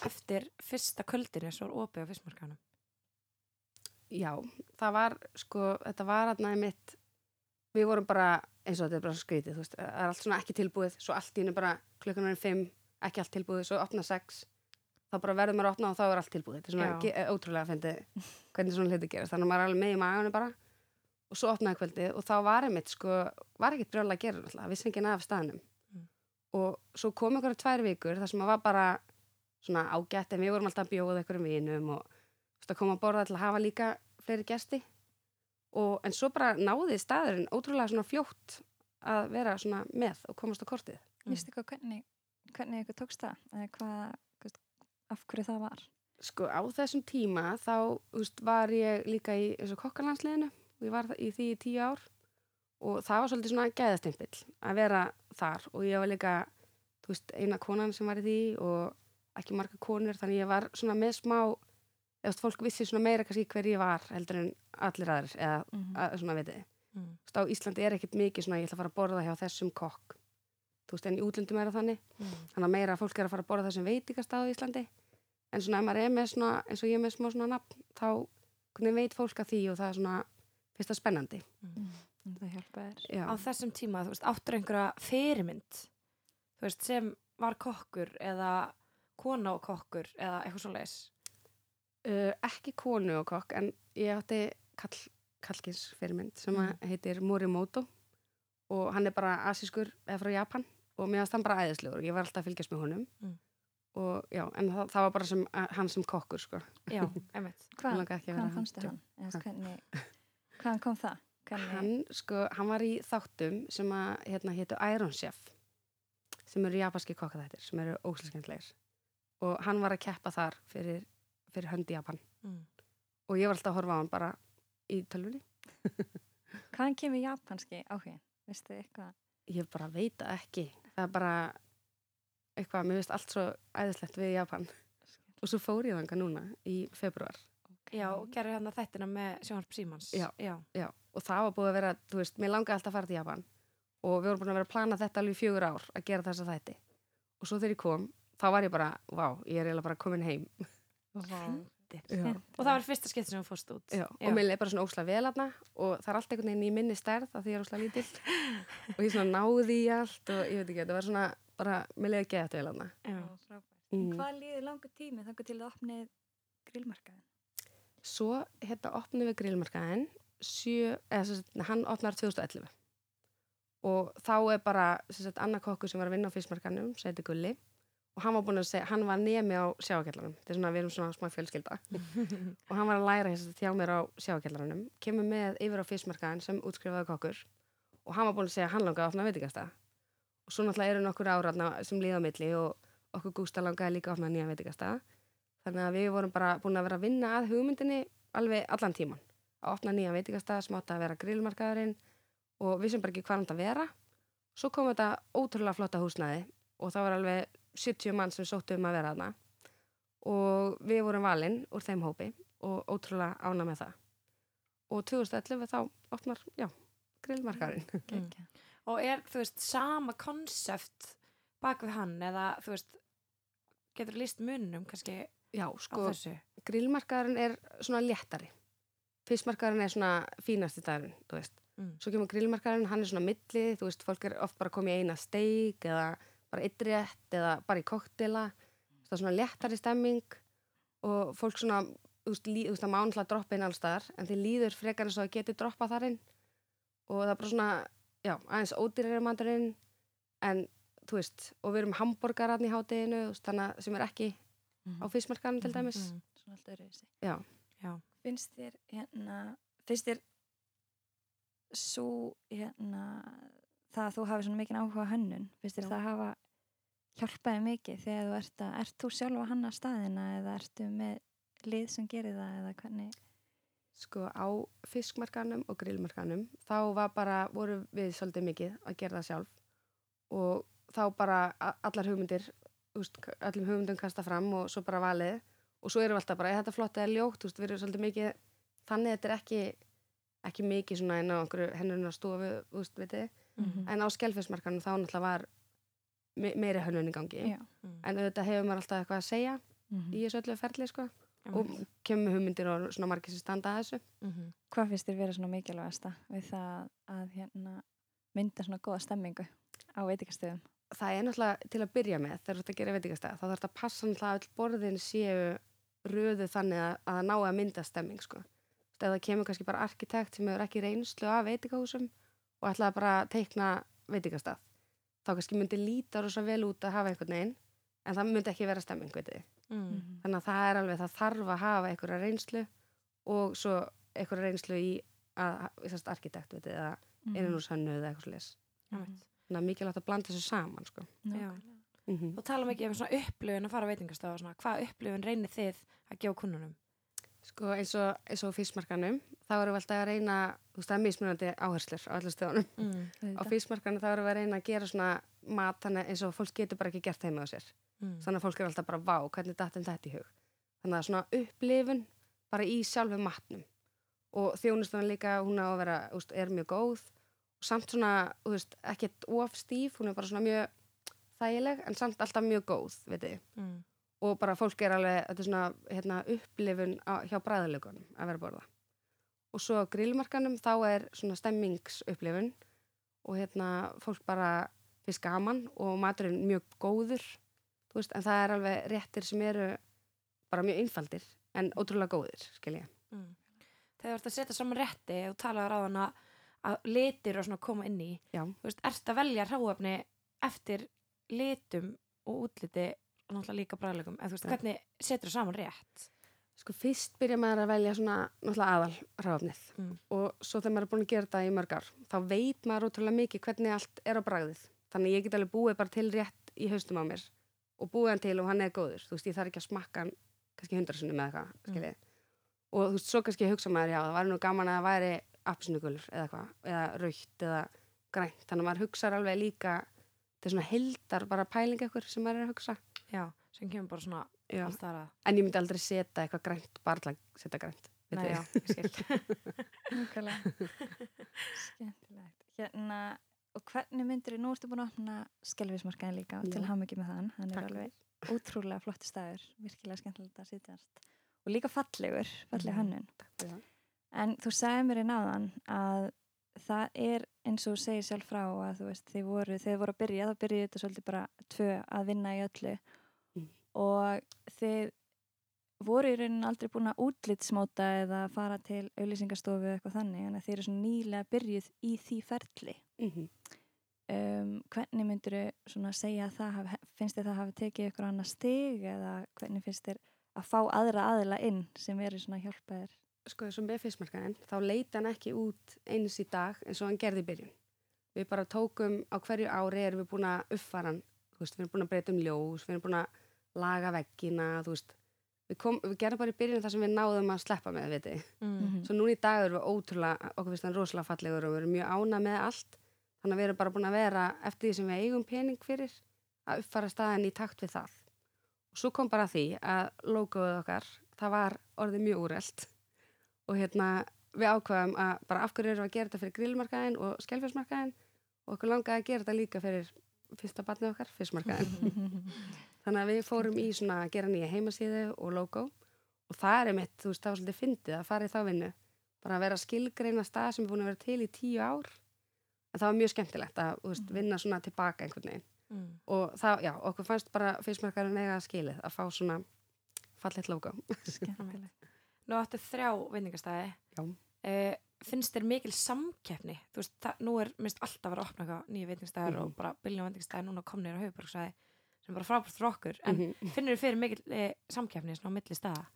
Speaker 1: eftir fyrsta kvöldinu svo var opið á fiskmarkanum?
Speaker 2: já, það var, sko, þetta var aðna mitt, við vorum bara, eins og þetta er bara svo skrítið, þú veist, það er allt svona ekki tilbúið, svo allt í hennu bara klukkan er fimm, ekki allt tilbúið, svo opna sex, þá bara verður maður að opna og þá er allt tilbúið, þetta er svona eh, ótrúlega að fyndi hvernig svona hluti gerast, þannig að maður er alveg með í maganum bara. Og svo opnaði kvöldið og þá var einmitt, sko, var ekkert brjóðlega að gera náttúrulega, vissi ekki af staðnum.
Speaker 1: Mm.
Speaker 2: og svo kom ykkur tvær vikur þar sem maður var bara svona ágætt en við vorum alltaf að bjóða einhverjum vinum og þú veist, koma að borða til að hafa líka fleiri gesti. Og, en svo bara náði staðurinn ótrúlega svona fljótt að vera svona með og komast á kortið.
Speaker 1: Mm.
Speaker 3: Vistu hvað, hvernig, hvernig ykkur tókst það? Eða hvað, hvað, af hverju það var?
Speaker 2: sko á þessum tíma þá veist, var ég líka í eins og kokkalandsliðinu og ég var í því í tíu ár og það var svolítið svona gæðastimpill að vera þar og ég var líka veist, eina konan sem var í því og ekki marga konur þannig ég var svona með smá eða fólk vissi svona meira kannski hver ég var heldur en allir aðrir eða
Speaker 3: Mm
Speaker 2: að, svona veitir
Speaker 1: Mm.
Speaker 2: Á Íslandi er ekkert mikið svona ég ætla að fara að borða hjá þessum kokk þú veist, en í útlöndum er það þannig
Speaker 1: Mm.
Speaker 2: þannig að meira fólk er að fara að borða þessum veitingastað á Íslandi en svona ef maður er með svona eins og ég er með smá svona nafn þá hvernig veit fólk að því og það er svona fyrst það spennandi
Speaker 3: Mm. Það hjálpa þér.
Speaker 1: Á þessum tíma, þú veist, áttur einhverja fyrirmynd, þú veist, sem var kokkur eða kona og kokkur eða eitthvað svo leis.
Speaker 2: uh, ekki konu og kokk en ég átti kall, kallkins fyrirmynd sem mm. heitir Morimoto og hann er bara asískur eða frá Japan og mér varst hann bara æðislegur ég var alltaf að fylgjast með honum
Speaker 1: Mm.
Speaker 2: og já, en það, það var bara sem, uh, hann sem kokkur sko.
Speaker 1: Já, einmitt.
Speaker 3: Hvað, hvaðan
Speaker 2: vera
Speaker 3: fannstu
Speaker 2: djók.
Speaker 3: hann? Eða, hvernig, hvaðan kom það? Hvernig,
Speaker 2: Hann, sko, hann var í þáttum sem að, hérna, hétu Iron Chef sem eru japanski kokkaþættir sem eru óslæskendlegir og hann var að keppa þar fyrir, fyrir höndi Japan
Speaker 1: Mm.
Speaker 2: og ég var alltaf að horfa á hann bara í tölvunni
Speaker 3: Hvaðan kemur japanski áhugin? Veistu þið eitthvað?
Speaker 2: Ég bara veit ekki. Það er bara eitthvað, mér veist allt svo æðislegt við Japan. Og svo fór ég þanga núna í februar.
Speaker 1: Já, og gerir hérna þættina með Sjónarp Símans.
Speaker 2: Já.
Speaker 1: Já.
Speaker 2: Já, og það var búið að vera, þú veist, mér langaði alltaf að fara til Japan og við vorum búin að vera að plana þetta alveg fjögur ár að gera þessa þætti. Og svo þegar ég kom, þá var ég bara, vá, ég er eiginlega bara komin heim. Já.
Speaker 1: Og það var fyrsta skipt sem við fórst út.
Speaker 2: Já, og mér leið bara svona óslega vel aðna og það er allt einhvern veginn í minni stærð af því ég er óslega lítill og ég svona náði í allt og ég veit ekki, þetta var svona bara, mér leiði geðað vel aðna.
Speaker 1: Já.
Speaker 2: Mm.
Speaker 3: Hvað líður langur tími þangar til að opnið grillmarkaðin?
Speaker 2: Svo hérna opnum við grillmarkaðin sjö, eða sagt, hann opnar 2011 og þá er bara sem sagt, Anna Kokku sem var að vinna á fyrstmarkanum seti Gulli og hann var búin að segja, hann var nemi á sjáakjallarum þetta er svona, við erum svona smá fjölskylda. Og hann var að læra þess að þjá mér á sjáakjallaranum kemur með yfir á fyrstmarkaðin sem útskrifaði kokkur. Og hann var búin að segja hann langaði að opna veitingasta og svo náttúrulega eru nokkur áraðna sem líða á milli og okkur Gústa langaði líka að opna nýja veitingasta þannig að við vorum bara búin að vera að vinna að hugmyndinni alveg allan tíman að opna nýja veitingasta, smáta að og það var alveg 70 mann sem sóttu um að vera þarna og við vorum valinn úr þeim hópi og ótrúlega ána með það og 2011 þá opnar, já, grillmarkaðurinn
Speaker 3: Gekja.
Speaker 1: Og er, þú veist, sama konsept bak við hann eða, þú veist, getur líst munum kannski
Speaker 2: Já,
Speaker 1: á
Speaker 2: sko,
Speaker 1: þessu?
Speaker 2: grillmarkaðurinn er svona léttari fiskmarkaðurinn er svona fínasti dagurinn, þú veist
Speaker 1: Mm.
Speaker 2: svo kemur grillmarkaðurinn, hann er svona milli þú veist, fólk er oft bara komið í eina steik eða bara eittrétt eða bara í koktela það er svona léttari stemming og fólk svona þú veist, það má náttúrulega droppa inn alls staðar en þeir líður frekar eins og það getur droppa þar inn og það er bara svona já, aðeins ódýrari maturinn en þú veist, og við erum hambúrgaratn í veist, þannig að sem er ekki á fiskmarkaðinu til dæmis
Speaker 1: Mm.
Speaker 3: Svona allt öðru þessi.
Speaker 2: já,
Speaker 1: Já.
Speaker 3: Finnst þér hérna, finnst þér svo hérna það að þú hafi svona mikið áhuga á hönnun, finnst þér
Speaker 2: Já.
Speaker 3: það hafa hjálpaði mikið þegar þú ert að, ert þú sjálf að hanna staðina eða ertu með lið sem gerir það eða hvernig?
Speaker 2: sko á fiskmarkanum og grillmarkanum þá var bara, voru við svolítið mikið að gera það sjálf og þá bara allar hugmyndir úst, allum hugmyndum kasta fram og svo bara valið og svo erum við alltaf bara, er þetta flott eða ljótt úst, við erum svolítið mikið, þannig að þetta er ekki ekki mikið svona inn á einhverju hennurinn á stofu, úst, veitir
Speaker 3: Mhm.
Speaker 2: en á skelfismarkanum þá náttúrulega var me meiri hönnun í gangi
Speaker 3: Já.
Speaker 1: Mm.
Speaker 2: en auðvitað hefur maður alltaf eitthvað að segja
Speaker 3: Mhm.
Speaker 2: í þessu öllu ferli sko
Speaker 1: Mm.
Speaker 2: og kemur hugmyndir og svona margir sem standa að þessu
Speaker 1: Mhm.
Speaker 3: Hvað finnst þér vera svona mikilvægasta við það að hérna, mynda svona góða stemmingu á veitikastöðum?
Speaker 2: það er náttúrulega til að byrja með þegar þú ert að gera veitingastæð þá þarf þetta að passa náttúrulega að öll borðin séu röðu þannig að, að það ná að mynda stemming sko. Það kemur kannski bara arkitekt sem hefur ekki reynslu af veitingahúsum og ætlaði bara að teikna veitingastæð þá kannski myndi líta rosa vel út að hafa einhvern veginn en það myndi ekki vera stemming,
Speaker 1: Mm.
Speaker 2: þannig að það er alveg, það þarf að hafa einhverja reynslu og svo einhverja reynslu í að, að arkitekt, veitir, eða
Speaker 3: Mhm.
Speaker 2: innanúrshönnu eða eitthvað slis
Speaker 1: Einmitt.
Speaker 2: þannig að mikilvægt að blanda þessu saman sko.
Speaker 3: Nákvæmlega.
Speaker 2: mm -hmm.
Speaker 1: Og tala mikið um svona upplifun að fara á svona, hvað upplifun reynir þið að gefa kunnunum?
Speaker 2: Sko eins og, og á fiskmarkanum þá erum við alltaf að reyna, þú veist það er mismunandi áherslur á allir stöðunum.
Speaker 1: Mm.
Speaker 2: Á
Speaker 3: Auðvitað.
Speaker 2: fiskmarkanum þá erum við að reyna að gera svona mat þannig eins og fólk getur bara ekki gert heima á sér.
Speaker 1: Mm.
Speaker 2: Þannig að fólk er alltaf bara vá, hvernig datt en þetta í hug. Þannig að svona upplifun bara í sjálfu matnum og þjónustan líka, hún á að vera, þú veist, er mjög góð og samt svona, þú veist, ekkert of stíf, hún er bara svona mjög þægileg en samt alltaf mjög góð, veit. Og bara fólk er alveg, þetta er svona hérna, upplifun á, hjá bræðilegunum að vera borða. Og svo á grillmarkanum þá er svona stemmingsupplifun og hérna fólk bara finnst gaman og maturinn mjög góður veist, en það er alveg réttir sem eru bara mjög einfaldir en ótrúlega góðir, skil ég.
Speaker 1: Mm. Þegar þú ert að setja saman rétti og tala á ráðan að litir og svona koma inn í,
Speaker 2: Já,
Speaker 1: þú veist, ert að velja hráefni eftir litum og útliti náttúrulega líka bræðlegum, en þú veist, hvernig setur þú saman rétt?
Speaker 2: sko fyrst byrja maður að velja svona náttúrulega aðal ráfnið
Speaker 1: Mm.
Speaker 2: og svo þegar maður er búin að gera þetta í mörg ár þá veit maður ótrúlega mikið hvernig allt er á bragðið. Þannig ég get alveg búið bara til rétt í haustum á mér og búið hann til og hann er góður. Þú veist, ég þarf ekki að smakka hann kannski hundrasunni með eitthvað, skiljið og þú veist, svo kannski hugsa maður, já, það væri nú gaman að það væri appisnugulur eða hvað, eða raukt eða grænt, þannig að maður hugsar alveg líka þetta er svona heldar bara pæling eitthvað sem maður er að hugsa
Speaker 1: Já, sem kemur bara svona
Speaker 2: Já.
Speaker 1: allt þar að.
Speaker 2: en ég myndi aldrei setja eitthvað grænt bara að setja grænt
Speaker 1: Nei,
Speaker 2: þið.
Speaker 1: já, ég skil.
Speaker 3: Nákvæmlega. Skemmtilegt. Hérna, og hvernig myndir nú ertu búin að opna skelvismarkaðin líka
Speaker 2: Já.
Speaker 3: til hamingi með þann, hann er
Speaker 2: Takk
Speaker 3: alveg ótrúlega flotti staður, virkilega skemmtilegt að sitjast og líka fallegur, falleg
Speaker 2: Mhm.
Speaker 3: hönnun
Speaker 2: Takk fyrir það.
Speaker 3: en þú sagði mér í náðan að það er eins og þú segir sjálf frá að þú veist, þið voru, þið voru að byrja þá byrjuðu þetta svolítið bara tvö að vinna í öllu. Og þið voru í raunin aldrei búin að útlitsmóta eða fara til auðlýsingastofu eða eitthvað þannig en þið eru svona nýlega byrjuð í því ferli.
Speaker 2: Mhm.
Speaker 3: um, hvernig myndir svona segja að það hafi, finnst þið það hafi tekið ykkur annað stig eða hvernig finnst þér að fá aðra aðila inn sem eru svona að hjálpa þér
Speaker 2: sko með fyrstmarkaðin þá leita hann ekki út eins í dag eins og hann gerði í byrjun. Við bara tókum á hverju ári erum við búin að uppfara hann. Við erum búin að breyta um ljós við erum búin að laga veggina þú veist, við, kom, við gerum bara í byrjun það sem við náðum að sleppa með viti.
Speaker 1: Mm.
Speaker 2: svo núna í dag erum við ótrúlega okkur finnst hann rosalega fallegur og við erum mjög ána með allt. Þannig að við erum bara búin að vera eftir því sem við eigum pening fyrir að uppfara staðin í takt við það. Og svo kom bara því að logoið okkar það var orðið mjög úrelt. Og hérna við ákvaðum að bara af hverju erum við að gera þetta fyrir grillmarkaðin og skelfjörnsmarkaðin og okkur langaði að gera þetta líka fyrir fyrsta barnið okkar, fyrstmarkaðin þannig að við fórum í svona að gera nýja heimasíðu og logo og það er mitt, þú veist, það var svolítið fyndið að fara í þá vinnu bara að vera að skilgreina stað sem er búin að vera til í tíu ár en það var mjög skemmtilegt að veist, vinna svona tilbaka einhvern veginn
Speaker 1: Mm.
Speaker 2: og það, já, okkur fannst bara fyrstmarkaðin eiga skilið að fá svona fallet logo
Speaker 3: skemmtilegt
Speaker 1: Nú áttu þrjá veitingastæði.
Speaker 2: Já.
Speaker 1: Uh, finnst þér mikil samkeppni? Þú veist, það, nú er minnst alltaf að vera að opna nýja veitingastæðar
Speaker 2: Mhm.
Speaker 1: og bara biljum veitingastæðar núna komnir á höfuborgsæði sem bara frábært fyrir okkur. En
Speaker 2: Mhm.
Speaker 1: finnur þér fyrir mikil uh, samkeppni svona á milli staða?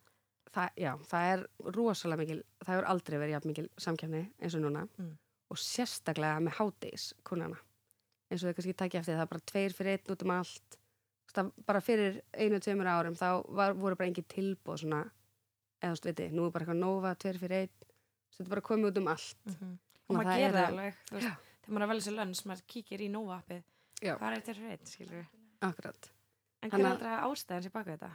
Speaker 2: það, já, það er rosalega mikil það hefur aldrei verið jafn mikil samkefni eins og núna
Speaker 1: Mm.
Speaker 2: og sérstaklega með hádegis kunnana eins og þau kannski takja eftir það er bara tveir fyrir einn út um allt það, bara fyrir einu, tveimur árum þá var, voru bara engin tilbúð svona eða þú viti, nú er bara eitthvað nóva tveir fyrir einn, þetta er bara komið út um allt
Speaker 1: Mm
Speaker 2: Þannig
Speaker 1: Og
Speaker 2: að
Speaker 1: maður
Speaker 2: er að-
Speaker 1: alveg, þegar maður er velja sér lönns, maður kíkir í Nova appið, hvað er þetta fyrir eitt, skilur við?
Speaker 2: Akkurat
Speaker 1: En hvernig er þetta ástæðan sér baka þetta?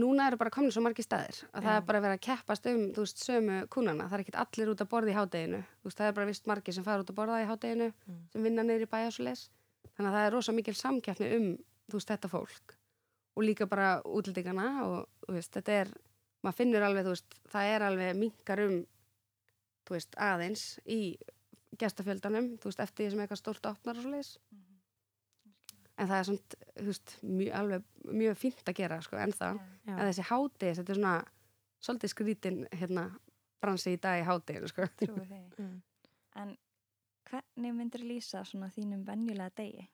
Speaker 2: núna eru bara komin svo margir staðir að það
Speaker 1: Já.
Speaker 2: er bara verið að keppast um þú veist, sömu kúnana, það er ekkit allir út að borða í hádeginu þú veist, það er bara vist margir sem fara út að borða í hádeginu
Speaker 1: Mm.
Speaker 2: sem vinna neyri svo leis þannig að það er rosa mikil samkeppni um þú veist, þetta fólk og líka bara útlendingana og þú veist, þetta er, maður finnur alveg þú veist, það er alveg minkar um þú veist, aðeins í gestafjöldanum, þú veist, eftir því sem eitthvað stórt opnar og svo leis en það er svona, þú veist, mjög, alveg mjög fínt að gera, sko, ennþá.
Speaker 1: Já.
Speaker 2: en þessi hádegis, þetta er svona svolítið skrítin, hérna bransi í dag í hádeginu, sko.
Speaker 1: Mm.
Speaker 3: en hvernig myndir lýsa svona þínum venjulega degi?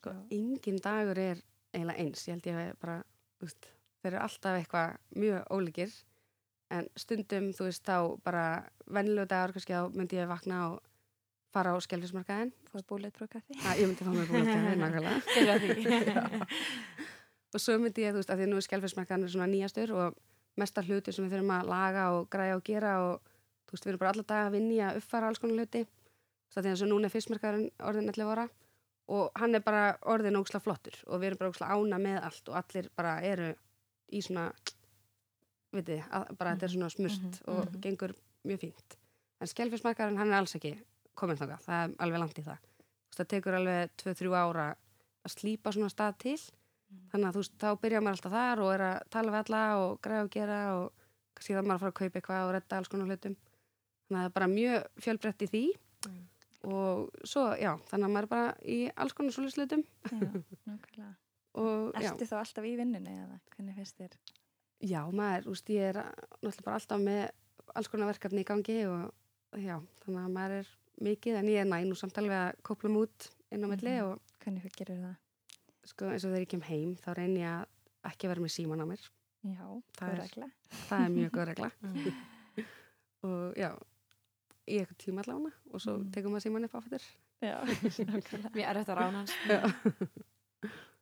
Speaker 2: Sko, engin dagur er eiginlega eins, ég held ég að bara þú veist, þeir eru alltaf eitthvað mjög ólíkir. En stundum, þú veist, þá bara venjulegu dagur, kannski þá myndi ég vakna og fara á skelfismarkaðin
Speaker 3: fóð búleitbrú kaffi
Speaker 2: að ég myndi fá mér búin að nákvæmlega og svo myndi ég, þú veist, að því nú er skelfismarkaðin svona nýjastur og mesta hluti sem við þurfum að laga og græja og gera og þú veist, við erum bara alla daga að vinni að uppfara alls konar hluti. Svo því eins og núna er fyrstmarkaðurinn orðin 11 ára og hann er bara orðin óksla flottur og við erum bara óksla ána með allt og allir bara eru í svona viti, að, bara þetta er svona smurt
Speaker 3: Mhm,
Speaker 2: og
Speaker 1: mhm.
Speaker 2: gengur mjög fínt. En skelfismarkaðurinn hann er alls ekki komin þangað, það er alveg langt í það. Veist, það tekur alveg 2-3 ára að slípa svona stað til. Þannig að þú veist, þá byrjar maður alltaf þar og er að tala við alla og græða og gera og það maður að fara að kaupa eitthvað og redda alls konar hlutum. Þannig að það er bara mjög fjölbreytt í því.
Speaker 1: Mm.
Speaker 2: og svo, já, þannig að maður er bara í alls konar
Speaker 3: já, Ertu þá alltaf í vinnunni eða hvernig finnst þér?
Speaker 2: já, maður, þú veist, ég er náttúrulega bara alltaf með alls konar verkefni í gangi og já, þannig að maður er mikið en ég er næn og samt alveg að kóplum út inn á milli
Speaker 3: Mhm.
Speaker 2: og
Speaker 3: Hvernig gerir það?
Speaker 2: sko eins og þegar ég kem heim þá reyn ég að ekki vera með síman á mér
Speaker 3: Já,
Speaker 2: Það er-
Speaker 3: regla.
Speaker 2: það er mjög góð regla
Speaker 1: Mm.
Speaker 2: og já, í eitthvað tíma allavega og svo
Speaker 3: Mm.
Speaker 2: tekum maður síman upp áfættir
Speaker 3: Já.
Speaker 1: Mér er þetta rán hans.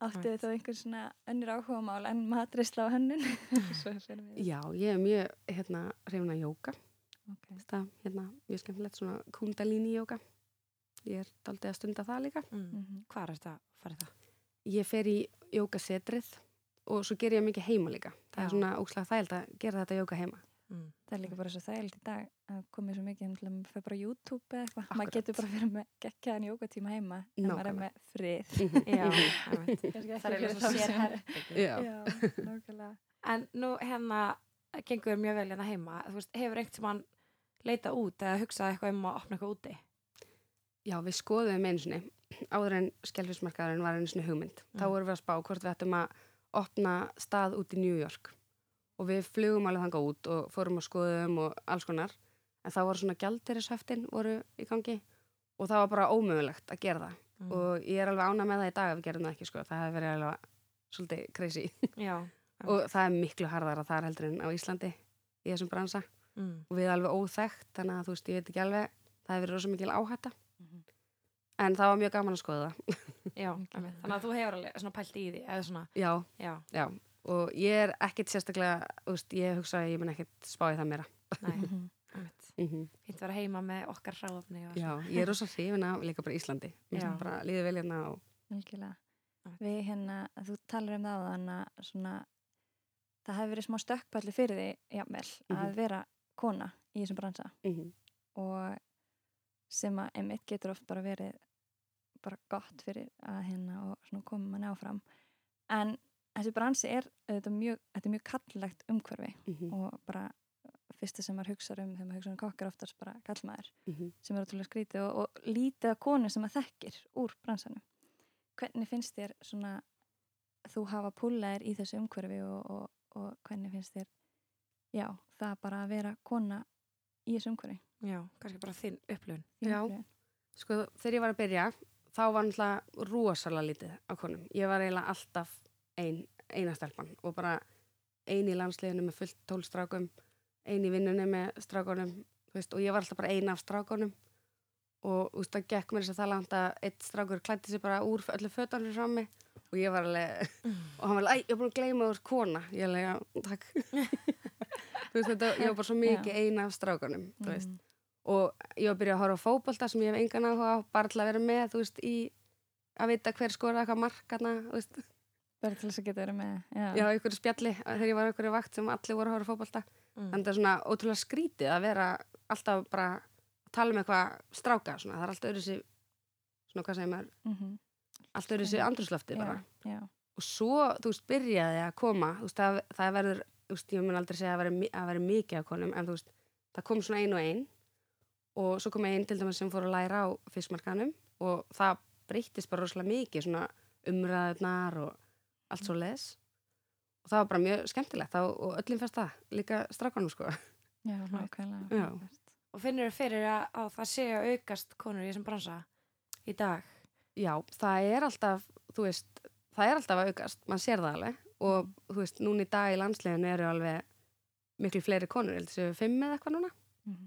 Speaker 3: Áttu þið þá einhver svona önnur áhugamál en matrisla á fyrir við.
Speaker 2: Já, ég er mjög hérna hrifin að jóka
Speaker 3: ok.
Speaker 2: það hérna, mjög skemmtilegt svona kundalini jóka ég er daldið að stunda það líka
Speaker 1: Mm.
Speaker 3: Mhm.
Speaker 1: Hvað er þetta að fara það?
Speaker 2: ég fer í jókasetrið og svo ger ég mikið heima líka það
Speaker 1: Já.
Speaker 2: er svona óslega þægild að gera þetta jóka heima
Speaker 1: Mm.
Speaker 3: Það er líka bara svo þægild í dag að komið svo mikið til að maður fyrir bara á YouTube eða eitthvað. Maður getur bara verið með geggjaðan jókatíma heima en maður er með frið.
Speaker 1: Já, einmitt.
Speaker 3: Kannski
Speaker 1: það er
Speaker 3: fyrir
Speaker 1: svo sérherbergi.
Speaker 2: Já.
Speaker 3: Já, nákvæmlega.
Speaker 1: En nú hérna gengur mjög vel hérna heima. Þú veist, hefur einhvern sem hann leita út eða hugsað eitthvað um að opna eitthvað úti?
Speaker 2: Já, við skoðum einu sinni áður en skelfismarkaðurinn var einu sinni hugmynd. Þá
Speaker 1: Mm.
Speaker 2: vorum við að spá hvort við ættum að opna stað út í New York og við flugum alveg þangað út og fórum að skoðum og alls konar. En þá voru svona gjaldirishöftin voru í gangi og það var bara ómögulegt að gera það.
Speaker 1: Mm.
Speaker 2: Og ég er alveg ána með það í dag að við gerum það ekki, sko. Það hefði verið alveg svolítið crazy.
Speaker 1: Já.
Speaker 2: og það er miklu harðara þar heldur en á Íslandi í þessum bransa.
Speaker 1: Mm.
Speaker 2: Og við alveg óþekkt, þannig að þú veist, ég veit ekki alveg, það hefur verið rosa mikil áhætta.
Speaker 3: Mhm.
Speaker 2: En það var mjög gaman að skoða það.
Speaker 1: Já, þannig að þú hefur alveg svona pælt í því eða svona,
Speaker 2: Já,
Speaker 1: já,
Speaker 2: já. Og ég er ekkit sérstaklega, þú veist, ég hugsa að ég mun ekkit spá í það meira.
Speaker 1: nei,
Speaker 3: Mhm.
Speaker 2: Mm
Speaker 1: Fínt að vera heima með okkar hráðafni og
Speaker 2: Já, ég er rosa hrifin af líka bara Íslandi.
Speaker 1: Já.
Speaker 2: finnst bara líðið vel hérna og.
Speaker 3: Við hérna, þú talar um það þannig að svona, það hefur verið smá stökkpalli fyrir því, jafnvel, að
Speaker 2: Mhm.
Speaker 3: vera kona í þessum bransa
Speaker 2: mm
Speaker 3: og sem að einmitt getur oft bara verið bara gott fyrir að hérna og koma manni áfram. En þessi bransi er auðvitað mjög, þetta er mjög kallegt umhverfi
Speaker 2: -hmm.
Speaker 3: og bara fyrsta sem maður hugsa um þegar maður hugsa um kokkar oftast bara kallmaður
Speaker 2: mhm.
Speaker 3: sem er ótrúlega skrítið og, og lítið að konu sem maður þekkir úr bransanum. Hvernig finnst þér svona þú hafa púlaðir í þessu umhverfi og, og, og hvernig finnst þér já, það bara að vera kona í þessu umhverfi?
Speaker 1: já, kannski bara þinn upplun.
Speaker 3: Þín
Speaker 2: Já. Sko, þegar ég var að byrja, þá var náttúrulega rosalega lítið á konum. Ég var eiginlega alltaf ein, eina stelpan og bara ein í landsliðinu með fullt tólstrákum, ein í vinnunni með strákunum, veist, og ég var alltaf bara ein af strákunum og veist, það gekk mér þess að það langt að eitt strákur klætti sig bara úr öllu fötunum frá mig og ég var alveg, og hann var alveg, æ, ég er búin að gleyma úr kona, ég alveg, já, takk. þú veist, þetta, ég var bara svo mikið ein af veist
Speaker 3: Mm.
Speaker 2: og ég var að byrja að horfa á fótbolta sem ég hef engan áhuga á, bara til að vera með þú veist, í að vita hver skora eitthvað markana,
Speaker 3: Bara til þess að geta verið með já.
Speaker 2: já, einhverju spjalli þegar ég var einhverju vakt sem allir voru að horfa á fótbolta
Speaker 1: Mm.
Speaker 2: þannig að það er svona ótrúlega skrítið að vera alltaf bara að tala um eitthvað stráka, svona, það er alltaf öðru sér svona, hvað segir maður,
Speaker 3: Mhm.
Speaker 2: allt öðru sér andrúslofti bara,
Speaker 3: já, já.
Speaker 2: og svo, þú veist, byrjaði að koma, þú veist, það, það verður þú veist, ég mun aldrei segja að veri, að veri mikið af konum, en þú veist, það kom svona ein og ein og svo kom einn til dæmis sem fór að læra á fiskmarkanum og það breyttist bara rosalega mikið svona umræðunar og allt svo leðis og það var bara mjög skemmtilegt þá, og öllum fyrst það, líka strákanum sko
Speaker 3: já, nákvæmlega.
Speaker 1: Og finnur þér fyrir að, að það sé að aukast konur í þessum bransa í dag?
Speaker 2: Já, það er alltaf, þú veist, það er alltaf að aukast, mann sér það alveg og þú veist, núna í dag í landsleginu eru alveg miklu fleiri konur, heldur séu fimm eða eitthvað núna
Speaker 3: Mhm.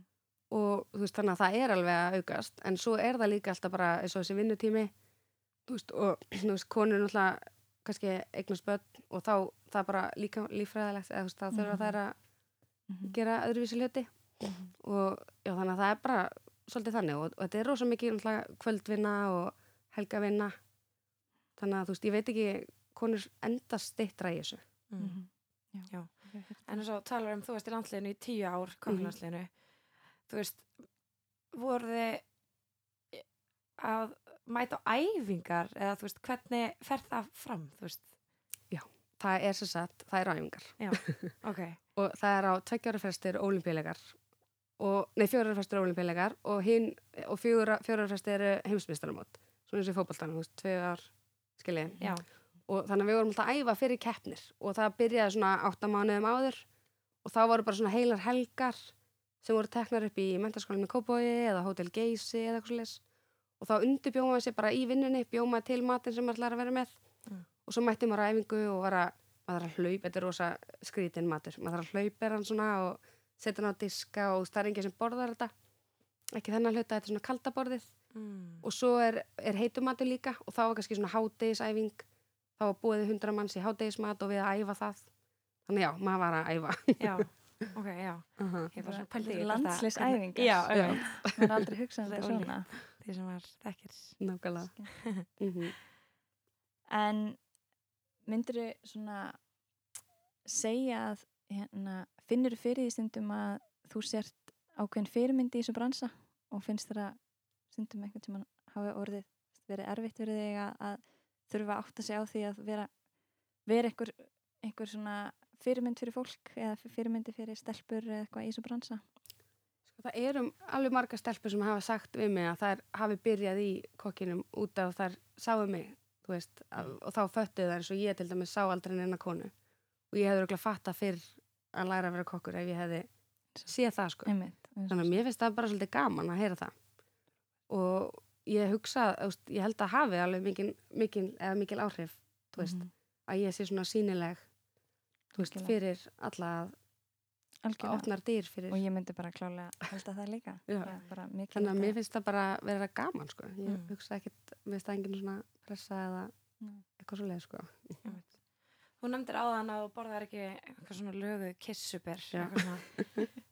Speaker 2: og þú veist, þannig að það er alveg að aukast en svo er það líka alltaf bara eins og þessi vinnutími veist, og þú veist, konur náttúrulega kannski eignast börn og þá það er bara líka líffræðilegt eða þú veist, þá þurfa
Speaker 3: Mhm.
Speaker 2: þær að
Speaker 3: Mhm.
Speaker 2: gera öðruvísi hluti
Speaker 3: Mhm.
Speaker 2: og já, þannig að það er bara svolítið þannig og, og þetta er rosa mikið náttúrulega kvöldvinna og helgavinna þannig að þú veist, ég veit ekki konur endast stittra í þessu
Speaker 1: Mm.
Speaker 3: Mhm.
Speaker 1: Já.
Speaker 3: Heyrt
Speaker 1: En eins og talar um, þú veist, í landsliðinu í tíu ár, kokkulandsliðinu, þú veist, voru þið að mæta á æfingar eða þú veist, hvernig fer það fram, þú veist?
Speaker 2: það er sem sagt, það er æfingar
Speaker 1: Já, ok.
Speaker 2: og það er á tveggjára frestir ólimpíuleikar og, nei, fjóra frestir ólimpíuleikar og hinn, og fjóra, fjóra frestir eru heimsmyndstarumót, svona eins og í fótboltanum, þú veist, tvö ár, skiljið
Speaker 1: Já,
Speaker 2: og þannig að við vorum alltaf að æfa fyrir keppnir og það byrjaði svona átta mánuðum áður og þá voru bara svona heilar helgar sem voru teknar upp í mentaskólinni Kópói eða Hotel Geysi eða eitthvað svolítið og þá undirbjóma sér bara í vinnunni bjóma til matinn sem maður ætlar að vera með
Speaker 1: Mm.
Speaker 2: og svo mætti maður æfingu og var að maður þarf að hlaupa, þetta er rosa skrítin matur maður þarf að hlaupa hann svona og setja hann á diska og enginn sem borðar þetta ekki þennan hluta, þetta er svona kaldaborðið
Speaker 1: mm.
Speaker 2: og svo er, er heitumatur líka og þá var kannski svona hádegisæfing þá var búið hundra manns í hádegismat og við að æfa það þannig já, maður var að æfa
Speaker 1: já, ok, já.
Speaker 2: uh
Speaker 1: Ég er bara
Speaker 3: Bara
Speaker 1: svona pældi í
Speaker 3: landsliðsæfingar.
Speaker 1: Já,
Speaker 2: Já.
Speaker 1: já.
Speaker 3: maður er aldrei hugsað um þetta svona
Speaker 1: Því sem var þekkir.
Speaker 2: nákvæmlega mm
Speaker 3: en myndir svona segja að hérna, finnur þú fyrir því stundum að þú sért ákveðin fyrirmyndi í þessu bransa og finnst þér að stundum einhvern tímann hafi orðið verið erfitt verið þig að, að þurfa að átta sig á því að vera, vera einhver, einhver svona fyrirmynd fyrir fólk eða fyrirmyndi fyrir stelpur eða eitthvað í þessu bransa.
Speaker 2: Sko, það eru alveg marga stelpur sem hafa sagt við mig að þær hafi byrjað í kokkinum út af þær sáu mig, veist, að, og þá föttuðu þær eins og ég til dæmis sá aldrei neina konu. Og ég hefði örugglega fattað fyrr að læra að vera kokkur ef ég hefði séð það, sko. Þannig að mér finnst það bara svolítið gaman að heyra það. Og ég hugsa, veist, ég held að hafi alveg mikil, mikil, mikil áhrif, veist,
Speaker 3: Mhm.
Speaker 2: að ég sé svona sínileg, veist, fyrir alla að
Speaker 3: Algjörlega.
Speaker 2: opnar dyr fyrir
Speaker 3: og ég myndi bara klálega það líka
Speaker 2: Já.
Speaker 3: Það mikilvægt
Speaker 2: Þannig að mér
Speaker 3: að-
Speaker 2: finnst það bara vera gaman sko. Ég
Speaker 1: Mm.
Speaker 2: hugsa ekkit, mér finnst það enginn svona pressa eða
Speaker 3: Nei.
Speaker 2: eitthvað svo leið sko.
Speaker 1: Þú nefndir áðan að þú borðar ekki eitthvað svona lögu kissuber.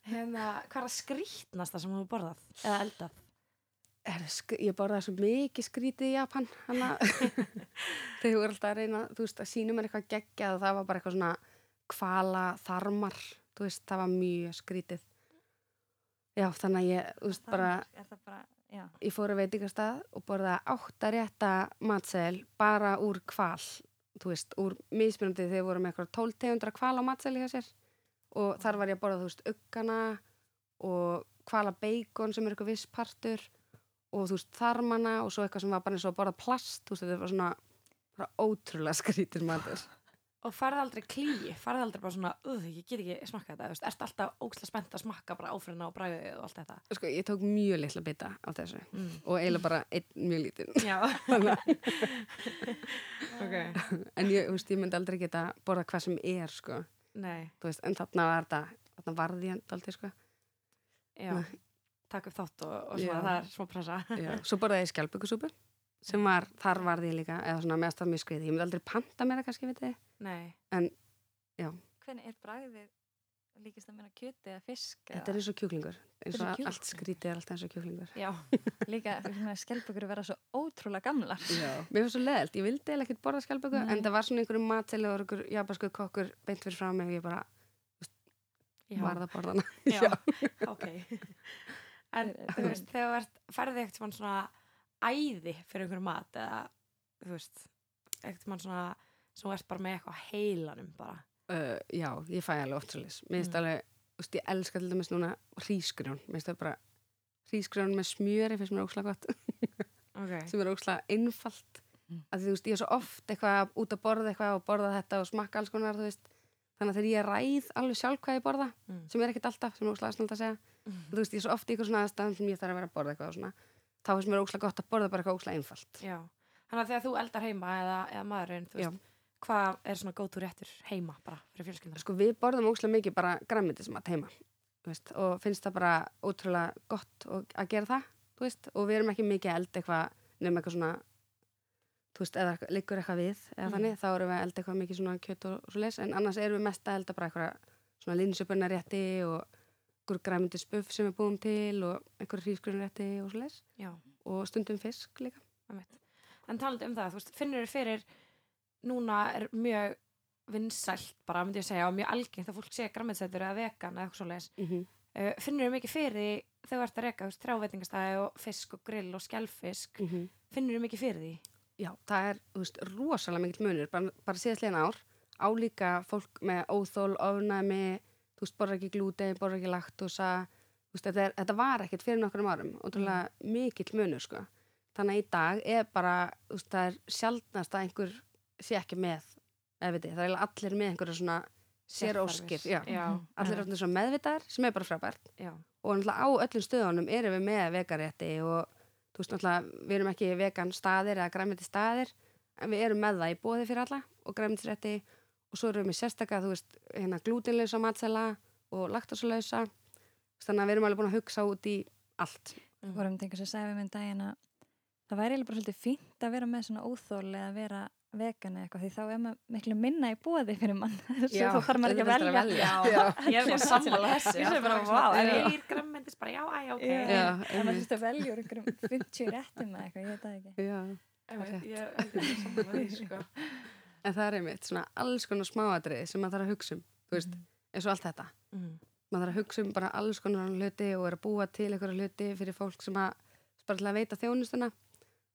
Speaker 1: Hérna, hvað er það skrítnasta sem þú borðað? Eða eldað?
Speaker 2: Ég borðaði svo mikið skrítið í Japan þegar voru alltaf að reyna þú veist, að sína mér eitthvað geggjað og það var bara eitthvað svona kvala þarmar þú veist, það var mjög skrítið. Já, þannig að ég þú veist, bara,
Speaker 3: bara,
Speaker 2: ég fór að veitingastað og borðaði áttarétta matsel bara úr kval þú veist, úr mismunandi þegar við vorum með eitthvað 12 tegundra kval á matsel hjá sér. Og þar var ég að borða, þú veist, uggana og kvala bacon sem er eitthvað viss partur og þú veist, þarmana og svo eitthvað sem var bara eins og að borða plast, þú veist, þetta var svona bara ótrúlega skrítir matur
Speaker 1: Og farið aldrei klíi, farið aldrei bara svona, uh, ég get ekki smakka þetta, þú veist, ertu alltaf ókslega spennt að smakka bara áfyrirna og bræðið og allt þetta.
Speaker 2: sko, ég tók mjög litla bita á þessu
Speaker 1: Mm.
Speaker 2: og eiginlega bara einn mjög lítinn
Speaker 1: Já. ok.
Speaker 2: en ég, þú veist, ég myndi aldrei geta borða hvað sem er, sko
Speaker 1: Nei,
Speaker 2: þú veist, en þarna var þetta þarna varði ég aldrei, sko
Speaker 1: já.
Speaker 2: Nei.
Speaker 1: Takk upp þátt og, og svona,
Speaker 2: Já.
Speaker 1: það er smá pressa.
Speaker 2: Já. svo borðaði ég skjálpökusúpu sem var, þar varði ég líka eða svona meðast það mjög skriði, ég myndi aldrei panta mér það kannski, veit þið,
Speaker 1: Nei.
Speaker 3: hvernig er bragðið líkist að meina kjöti eða fisk
Speaker 2: þetta er eins og kjúklingur eins og
Speaker 3: kjúklingur.
Speaker 2: allt skrítið er alltaf eins og kjúklingur
Speaker 1: Já.
Speaker 3: líka skjálpökur vera svo ótrúlega gamlar
Speaker 2: Já. mér var svo leðilt, ég vildi eða ekkert borða skjálpöku en það var svona einhverjum matseli og einhver japansku kokkur beint fyrir frá mig og ég bara
Speaker 1: Já.
Speaker 2: varð að borða hana
Speaker 1: Já, ok. En
Speaker 3: er-
Speaker 1: þú veist, þegar þú ert, færði eitthvað svona svona æði fyrir einhverju mat eða, þú veist, eitthvað svona svona sem þú ert bara með eitthvað heilanum bara.
Speaker 2: uh, já, ég fæ alveg leys mér finnst
Speaker 1: Mm.
Speaker 2: alveg, þú veist, ég elska til dæmis núna hrísgrjón, mér finnst það bara hrísgrjón með smjöri finnst mér ókslega gott
Speaker 1: Ok.
Speaker 2: sem er ókslega einfalt
Speaker 3: Mm.
Speaker 2: að því þú veist, ég er svo oft eitthvað út að borða eitthvað og borða þetta og smakka alls konar, þú veist þannig að þegar ég ræð alveg sjálf hvað ég borða
Speaker 1: Mm.
Speaker 2: sem er ekkert alltaf, sem er snöld að segja. Þú veist, ég er svo oft í eitthvað svona aðstæðum sem ég þarf að vera að borða eitthvað og svona þá finnst mér ókslega gott að borða bara eitthvað ókslega einfalt
Speaker 1: Já. Þannig að þegar þú eldar heima eða, eða maðurinn, þú
Speaker 2: Já.
Speaker 1: veist, hvað er svona góð réttur heima bara fyrir fjölskylduna?
Speaker 2: sko við borðum ókslega mikið bara græmitismat heima þú veist, og finnst það bara ótrúlega gott að gera það þú veist, og við erum ekki mikið að elda eitthvað nefnum eitthvað svona þú veist, eða liggur eitthvað við eða
Speaker 1: Mhm.
Speaker 2: þannig, þá erum við að elda eitthvað mikið svona kjöt og svo leis, en annars erum við mest að elda bara eitthvað svona linsupurnarétti og einhver græmitisbuff sem við búum til og einhver hrísgrunrétti og
Speaker 1: Já,
Speaker 2: og stundum fisk líka.
Speaker 1: En talandi um það, þú veist, finnur þér fyrir, núna er mjög vinsælt bara, myndi ég segja, og mjög algengt að fólk sé græmiðsætur eða vegan eða eitthvað svo leiðis.
Speaker 2: mm -hmm.
Speaker 1: Uh, finnur þér mikið fyrir þegar þú ert að reka, þú veist, þrjáveitingastæði og fisk og grill og skjálfisk. Finnur þér mikið fyrir því?
Speaker 2: Já, það er, þú veist, rosalega mikill munur, bara, bara síðastlegin ár, álíka fólk með óþól, ofnæmi, veist, borðar ekki glútein, borðar ekki laktósa, þú veist, þetta, er, þetta var ekkert fyrir nokkurum árum, ótrúlega mikill munur, sko. Þannig að í dag er bara, veist, það er sjaldnast að einhver sé ekki með, ég, það er allir með einhverja svona sér óskir, já.
Speaker 1: Já,
Speaker 2: Allir er svona meðvitaðar, sem er bara frábært.
Speaker 1: Já,
Speaker 2: og náttúrulega á öllum stöðunum erum við með vegarétti og þú veist náttúrulega við erum ekki vegan staðir eða græmiti staðir en við erum með það í bóði fyrir alla og græmitisrétti og svo erum við með sérstaka þú veist hérna glútinlausa matsela og laktosalausa þannig að við erum alveg búin að hugsa út í allt.
Speaker 1: Mhm.
Speaker 3: vorum þetta einhvers að segja við minn daginn að það væri eiginlega bara svolítið fínt að vera með svona óþól eða vera vegan eða eitthvað því þá er maður miklu minna í bóði fyrir mann. Svo
Speaker 2: Já,
Speaker 3: þá þarf maður ekki að
Speaker 2: að
Speaker 3: velja.
Speaker 2: Já.
Speaker 1: ég er bara sammála þessu
Speaker 3: Ég er bara, en
Speaker 1: ef
Speaker 3: ég-
Speaker 1: er grammendis bara, já, æ, ok.
Speaker 3: En maður þurft að velja úr einhverjum 50 réttum eða eitthvað, ég veit það ekki
Speaker 2: En það er einmitt svona alls konar smáatriði sem maður þarf að hugsa um, þú veist, eins og allt þetta.
Speaker 1: Mm.
Speaker 2: Maður þarf að hugsa um bara alls konar hluti og er að búa til einhverja hluti fyrir fólk sem að bara til að veita þjónustuna.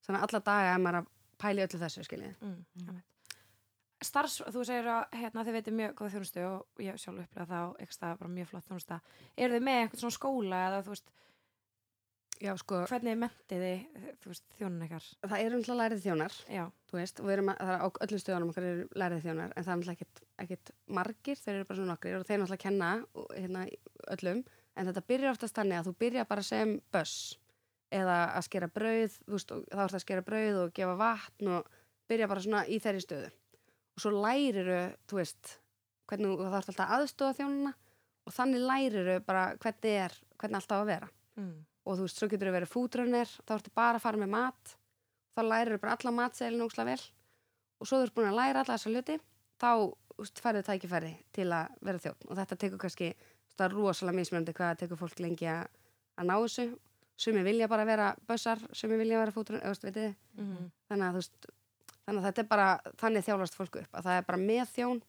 Speaker 2: Þannig að alla daga er maður að pæli öllu þessu, skiljið.
Speaker 1: Mm. Starfs, þú segir að hérna, þið veitir mjög góða þjónustu og ég sjálf upplegað það og eitthvað bara mjög flott þjónusta. Er þið með eitthvað svona skóla eða þú veist,
Speaker 2: Já, sko,
Speaker 1: hvernig mentið þið, þjónun ykkar?
Speaker 2: það eru náttúrulega lærið þjónar,
Speaker 1: Já,
Speaker 2: þú veist, og við erum að, það er á öllum stöðunum okkar eru lærið þjónar, en það er náttúrulega ekkit, margir, þeir eru bara svona nokkrir og þeir náttúrulega kenna hérna, öllum, en þetta byrjar oftast þannig að þú byrjar bara sem böss eða að skera brauð, þú veist, þá er það að skera brauð og gefa vatn og byrja bara svona í þeirri stöðu. Og svo læriru, þú veist, hvernig þú þarf alltaf aðstóða þjónuna og þannig læriru bara hvernig er, hvernig alltaf að vera
Speaker 1: mm.
Speaker 2: og þú veist, svo getur þá lærir þú bara alla matseilin ókslega vel og svo þú ert búin að læra alla þessa hluti þá þú veist, færðu tækifæri til að vera þjótt og þetta tekur kannski það er rosalega mismjöndi hvað það tekur fólk lengi að, að ná þessu. Sumi vilja bara vera bössar sumi vilja vera þið?
Speaker 1: Mm.
Speaker 2: þannig að veist þannig að þetta er bara, þannig þjálfast fólk upp að það er bara með þjón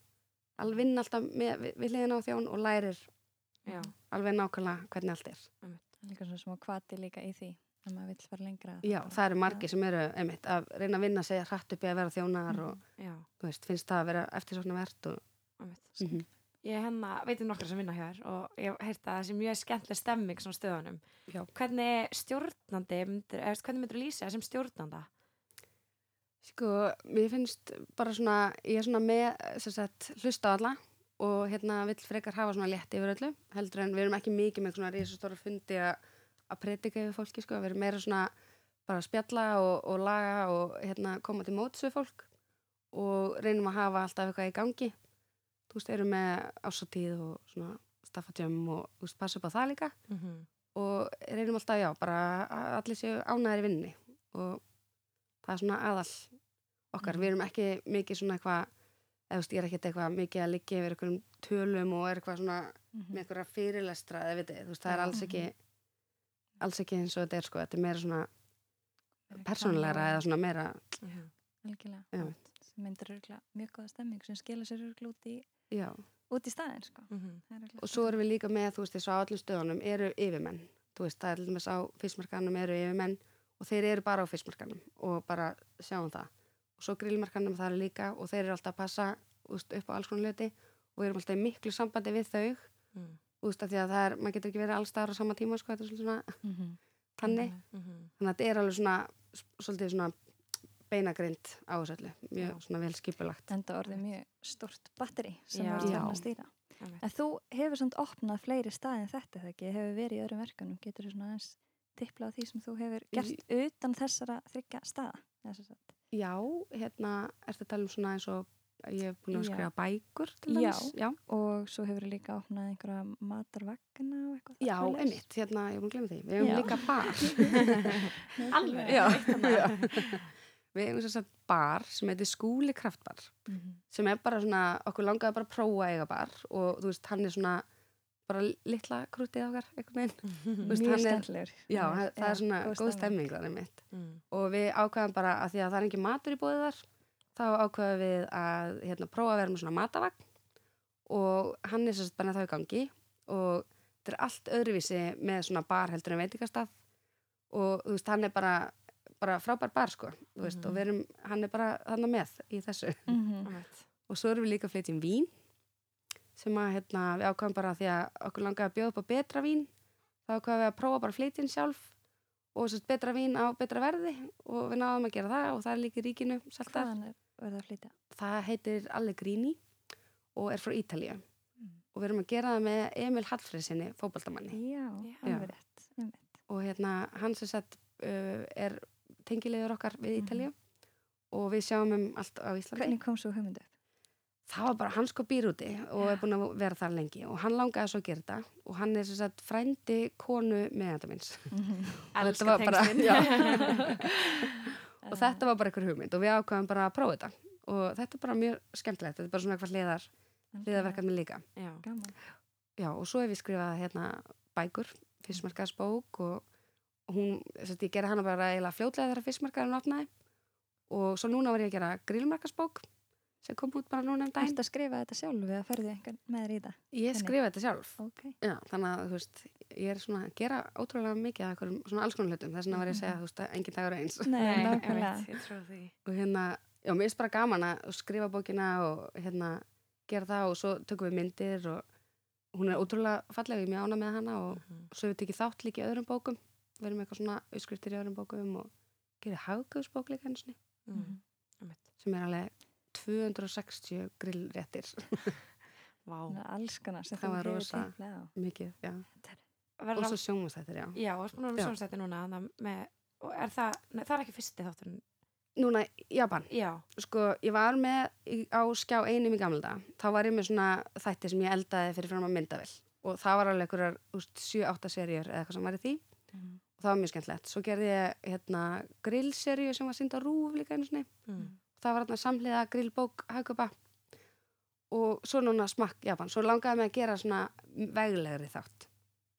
Speaker 2: alveg vinn alltaf með, við, hliðina á þjón og lærir
Speaker 1: Já,
Speaker 2: alveg nákvæmlega hvernig allt er.
Speaker 3: Líka svona smá kvati líka í því að maður vill fara lengra
Speaker 2: Já, það eru margir sem eru einmitt að reyna að vinna sig hratt upp í að vera þjónar og
Speaker 1: já,
Speaker 2: þú veist, finnst það að vera eftirsóknar verðt og
Speaker 1: einmitt.
Speaker 2: mm
Speaker 1: Ég hennar, veitum nokkra sem vinna hér og ég hef heyrt að það sé mjög skemmtileg stemming svona stöðunum.
Speaker 2: Já.
Speaker 1: Hvernig stjórnandi, myndir, eða, hvernig myndir lýsa það sem stjórnanda?
Speaker 2: sko, mér finnst bara svona ég er svona með, sem sagt, hlusta á alla og hérna vill frekar hafa svona létt yfir öllu, heldur en við erum ekki mikið með svona risastóra fundi að að predika yfir fólki, sko, við erum meira svona bara að spjalla og, og laga og hérna koma til móts við fólk og reynum að hafa alltaf eitthvað í gangi. Þú veist, erum með ásatíð og svona staffatjömm og þú veist, passa upp á það líka.
Speaker 1: Mm -hmm.
Speaker 2: og reynum alltaf, já, bara að allir séu ánæðir í vinninni og það er svona aðal okkar, við erum ekki mikið svona eitthvað eða þú veist, ég er ekkert eitthvað mikið að liggja yfir einhverjum tölum og er eitthvað svona með einhverja fyrirlestra eða vitið, þú veist, það er alls ekki alls ekki eins og þetta er sko, þetta er meira svona persónulegra eða svona meira
Speaker 3: algjörlega
Speaker 2: Já.
Speaker 3: sem myndir örgulega mjög góða stemming sem skila sér örgulega út í,
Speaker 2: já,
Speaker 3: út í staðin sko.
Speaker 1: Mhm.
Speaker 3: Er örugglega
Speaker 2: og svo erum við líka með, þú veist, þessu á öllum stöðunum eru yfirmenn, þú veist, það er til dæmis á fiskmarkanum eru yfirmenn og þeir eru bara á fiskmarkanum og bara sjáum það og svo grillmarkanum það er líka og þeir eru alltaf að passa veist, upp á alls konar hluti og við erum alltaf í miklu sambandi við þau
Speaker 1: Mm.
Speaker 2: Þú veist, af því að það er, maður getur ekki verið allstaðar á sama tíma, sko, þetta er svolítið svona
Speaker 3: Mhm.
Speaker 2: þannig,
Speaker 1: Mhm.
Speaker 2: þannig að þetta er alveg svona svolítið svona beinagrind á þessu öllu, mjög
Speaker 1: Já.
Speaker 2: svona vel skipulagt
Speaker 3: enda orðið mjög stort batteri sem
Speaker 1: Já.
Speaker 2: Já.
Speaker 3: farin að stýra en þú hefur samt opnað fleiri staði en þetta þegar ekki, hefur verið í öðrum verkanum getur þú svona aðeins tippla á því sem þú hefur gert utan þessara þryggja staða Eða sem sagt-
Speaker 2: Já, hérna, ertu að tala um svona eins og að ég hef búin að skrifa bækur til?
Speaker 3: Já, og svo hefur líka opnað einhverja matarvagna og eitthvað
Speaker 2: Já, einmitt, hérna, ég er búin að glemma því. Við hefum
Speaker 3: Já.
Speaker 2: líka bar.
Speaker 1: Alveg?
Speaker 2: Já, já. Við hefum þess að bar sem heitir skúli kraftbar
Speaker 3: Mhm.
Speaker 2: sem er bara svona, okkur langaði bara að prófa að eiga bar og þú veist, hann er svona bara litla krútið okkar einhvern veginn.
Speaker 3: Mjög
Speaker 2: Já, það það er svona
Speaker 3: góð
Speaker 2: stemming þar einmitt.
Speaker 1: Mm.
Speaker 2: Og við ákvæðum bara að því að það er ekki matur í bóðið þar, þá ákvæðum við að hérna, prófa að vera með svona matavagn og hann er sérst bara þá í gangi og þetta er allt öðruvísi með svona bar heldur en veitingastað og þú veist, hann er bara, bara frábær bar sko, þú veist, og við erum, hann er bara þannig með í þessu.
Speaker 3: Mhm.
Speaker 1: Einmitt.
Speaker 2: Og svo erum við líka að flytja um vín sem að hérna, við ákvæðum bara því að okkur langaði að bjóða upp á betra vín þá ákvæðum við að prófa bara flytjinn sjálf og sérst betra vín á betra verði og við náðum að gera það og það er líka í ríkinu saltar.
Speaker 3: hvaðan er verið að flytja
Speaker 2: Það heitir Allegrini og er frá Ítalíu
Speaker 3: Mm.
Speaker 2: og við erum að gera það með Emil Hallfriðsinni, fótballtamanni
Speaker 3: já,
Speaker 1: Já.
Speaker 3: alveg rétt
Speaker 2: og hérna hann sem sett uh, er tengilegur okkar við
Speaker 3: Mhm.
Speaker 2: Ítalíu og við sjáum um allt á Íslandi
Speaker 3: hvernig kom svo hugmyndu?
Speaker 2: Það var bara, hann sko býr úti og er búin að vera þar lengi og hann langaði svo að gera þetta og hann er sem sagt frændi konu meðanda minns Og þetta var bara- og þetta var bara einhver hugmynd og við ákvæðum bara að prófa þetta. Og þetta er bara mjög skemmtilegt þetta er bara svona eitthvað hliðar, hliðarverkefni líka.
Speaker 1: Já.
Speaker 2: Já, og svo hef ég skrifað hérna bækur, fyrstmarkaðsbók og og hún, þess að ég gerði hana bara eiginlega fljótlega þegar fyrstmarkaðurinn opnaði. Og svo núna var ég að gera grillmarkaðsbók sem kom út bara núna um daginn
Speaker 3: Ertu að skrifa þetta sjálf eða ferðu einhvern með þér í það?
Speaker 2: ég
Speaker 3: Henni?
Speaker 2: skrifa þetta sjálf
Speaker 3: Ok.
Speaker 2: já, þannig að þú veist, ég er svona að gera ótrúlega mikið af einhverjum svona alls konar hlutum þess vegna var ég að segja, þú veist, að engin dagur er eins
Speaker 3: Nei, nákvæmlega.
Speaker 2: og hérna, já, mér finnst bara gaman að skrifa bókina og hérna gera það og svo tökum við myndir og hún er ótrúlega falleg, ég er mjög ána með hana og
Speaker 1: Mhm.
Speaker 2: svo hefur við tekið þátt líka í öðrum bókum við erum eitthvað svona auðskriftir í öðrum bókum og gerir haggöðsbók líka eins og
Speaker 1: Mm. Einmitt.
Speaker 2: sem er alveg 260 grillréttir.
Speaker 1: Vá.
Speaker 3: Þannig að Alls konar sem
Speaker 2: Það var rosa. mikið, og svo sjónvastættir, já.
Speaker 1: Já, með sjónsætti núna með, og er það, nei, það er ekki fyrsti þátturinn.
Speaker 2: Núna, Japan,
Speaker 1: Já,
Speaker 2: sko, ég var með á skjá einum í gamla dag, þá var ég með svona þætti sem ég eldaði fyrir fram að myndavill og það var alveg einhverjar 7-8 seríur eða eitthvað sem var í því. Og það var mjög skemmtilegt. Svo gerði ég hérna grillseríu sem var synd á rúf líka einu sinni.
Speaker 1: mm.
Speaker 2: Það var hérna samhliða grillbók hagkupa og svo núna smakk Japan. Svo langaði mig að gera svona veglegri þátt.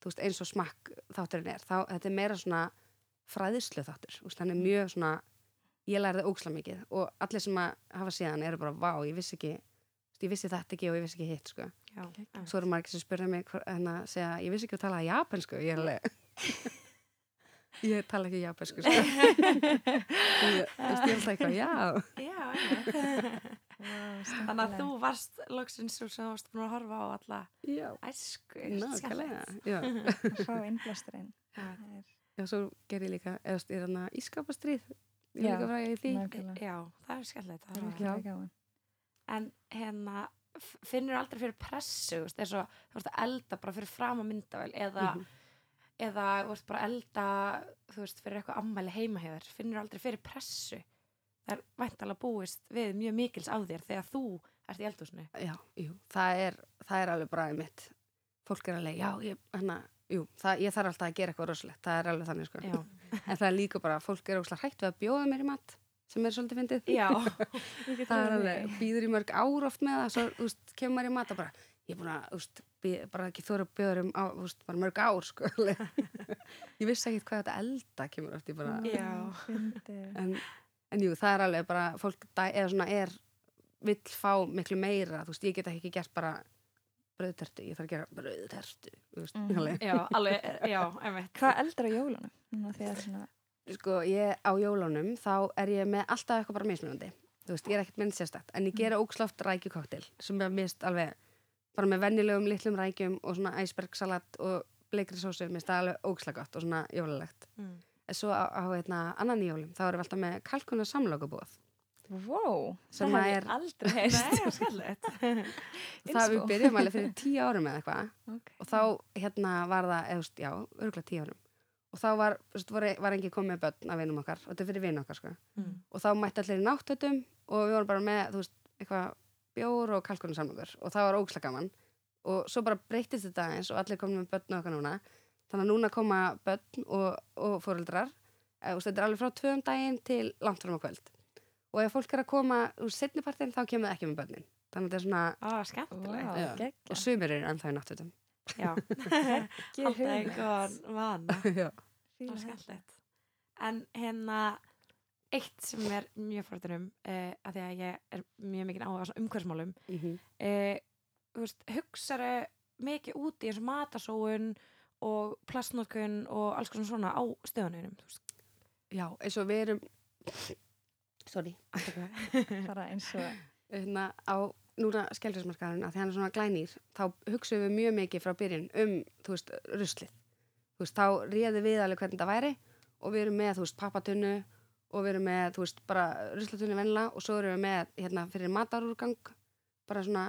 Speaker 2: Þú veist, eins og smakk þátturinn er. Þá, þetta er meira svona fræðislu þáttur. Er mjög svona, ég lærði óksla mikið og allir sem að hafa síðan eru bara, vá, ég vissi ekki, ég vissi þetta ekki og ég vissi ekki hitt, sko.
Speaker 1: já.
Speaker 2: Svo eru margir sem spurði mig hver- hérna að segja, ég vissi ekki að tala japansku, ég er alveg ég tala ekki japansku sko. ég, veist, ég er alltaf eitthvað, já
Speaker 1: Þannig að þú varst loksins þú sem varst búin að horfa á alla
Speaker 2: já,
Speaker 1: æsku
Speaker 2: nákvæmlega
Speaker 1: skemmtilegt.
Speaker 2: já,
Speaker 3: Að fá innblásturinn.
Speaker 1: Já.
Speaker 3: Það er
Speaker 2: já, svo ger ég líka eða þú er hann að ískapastrýð ég er líka í því
Speaker 3: nákvæmlega.
Speaker 1: Já, það er
Speaker 3: er gaman.
Speaker 1: En hérna f- finnur aldrei fyrir pressu þú veist, og þú veist að elda bara fyrir fram að myndavel eða,
Speaker 2: Mhm.
Speaker 1: eða þú veist bara að elda þú veist fyrir eitthvað ammæli heima hjá þér finnur aldrei fyrir pressu það er væntalega búist við mjög mikils á þér þegar þú ert í eldhúsinu.
Speaker 2: Já, jú, það er, það er alveg bara mitt. Fólk er alveg, já, ég, hana jú, það, ég þarf alltaf að gera eitthvað rosalegt það er alveg þannig, sko. En það er líka bara, fólk er óslega hrætt við að bjóða mér í mat sem er svolítið fyndið. Það er alveg, býður í mörg ár oft með það, svo, þú veist, kemur maður í mat og bara, ég er búin að, þú veist, bara ekki þóra bjóður um, á, bara mörg ár, sko, ég vissi ekkit hvað þetta elda kemur oft, ég bara,
Speaker 1: Já.
Speaker 2: En, en jú, það er alveg bara, fólk, eða svona, er, vill fá miklu meira, þú veist, ég get ekki gert bara brauðtertu, ég þarf að gera brauðtertu, þú veist,
Speaker 3: Mhm.
Speaker 2: alveg.
Speaker 1: já, alveg, já, einmitt
Speaker 3: Hvað eldar á jólunum? Svona,
Speaker 2: sko, ég á jólunum þá er ég með alltaf eitthvað bara mismunandi þú veist, ég er ekkert mynd sérstætt en ég gera ógsláft rækjukoktel sem er mist alveg bara með vennilegum litlum rækjum og svona æsbergsalat og bleikri sósu, mér finnst það alveg ógsla gott og svona jólalegt
Speaker 1: mm.
Speaker 2: Svo á, á hérna, annan í jólum þá erum við alltaf með kalkunar samlokabóð
Speaker 3: wow,
Speaker 2: Sem
Speaker 3: það
Speaker 2: að
Speaker 3: hef ég aldrei heist.
Speaker 1: Það er skemmtilegt
Speaker 2: það við byrjum alveg fyrir tíu árum eða eitthvað.
Speaker 3: Okay.
Speaker 2: og þá hérna var það, veist, já, örgulega tíu árum. Og þá var, var, var engi komið börn af vinum okkar. Og þetta er fyrir vin okkar sko.
Speaker 1: Mm.
Speaker 2: og þá mætti allir í náttötum og við vorum bara með, þú veist, eitthvað bjór og kalkunarsamlokur. Og það var ógsla gaman. Og svo bara breytist þetta eins og allir komið með börn okkar núna þannig að núna koma börn og, og fóreldrar e, þetta er alveg frá tvöðum daginn til langt fram á kvöld. Og ef fólk er að koma úr setnipartin þá kemur það ekki með börnin. Þannig að þetta er svona,
Speaker 1: skemmtilegt.
Speaker 3: Wow,
Speaker 2: og sumir eru ennþá í
Speaker 3: Ekki
Speaker 1: alltaf einhvern vana skemmtilegt. En hérna, eitt sem er mjög fórtunum, uh, að því að ég er mjög mikið áhuga á umhverfsmálum,
Speaker 2: mhm.
Speaker 1: uh, þú veist, hugsaðu mikið út í eins og matasóun og plastnótkun og alls konar svona á veist.
Speaker 2: já eins og við erum sorry
Speaker 3: Bara eins og,
Speaker 2: hérna, á núna skelfismarkaðurinn að því hann er svona glænýr þá hugsaum við mjög mikið frá byrjun um þú veist, ruslið þú veist, þá réði við alveg hvernig það væri og við erum með, þú veist, pappatunnu og við erum með, þú veist, bara ruslatunnu venla og svo erum við með, hérna, fyrir matarúrgang bara svona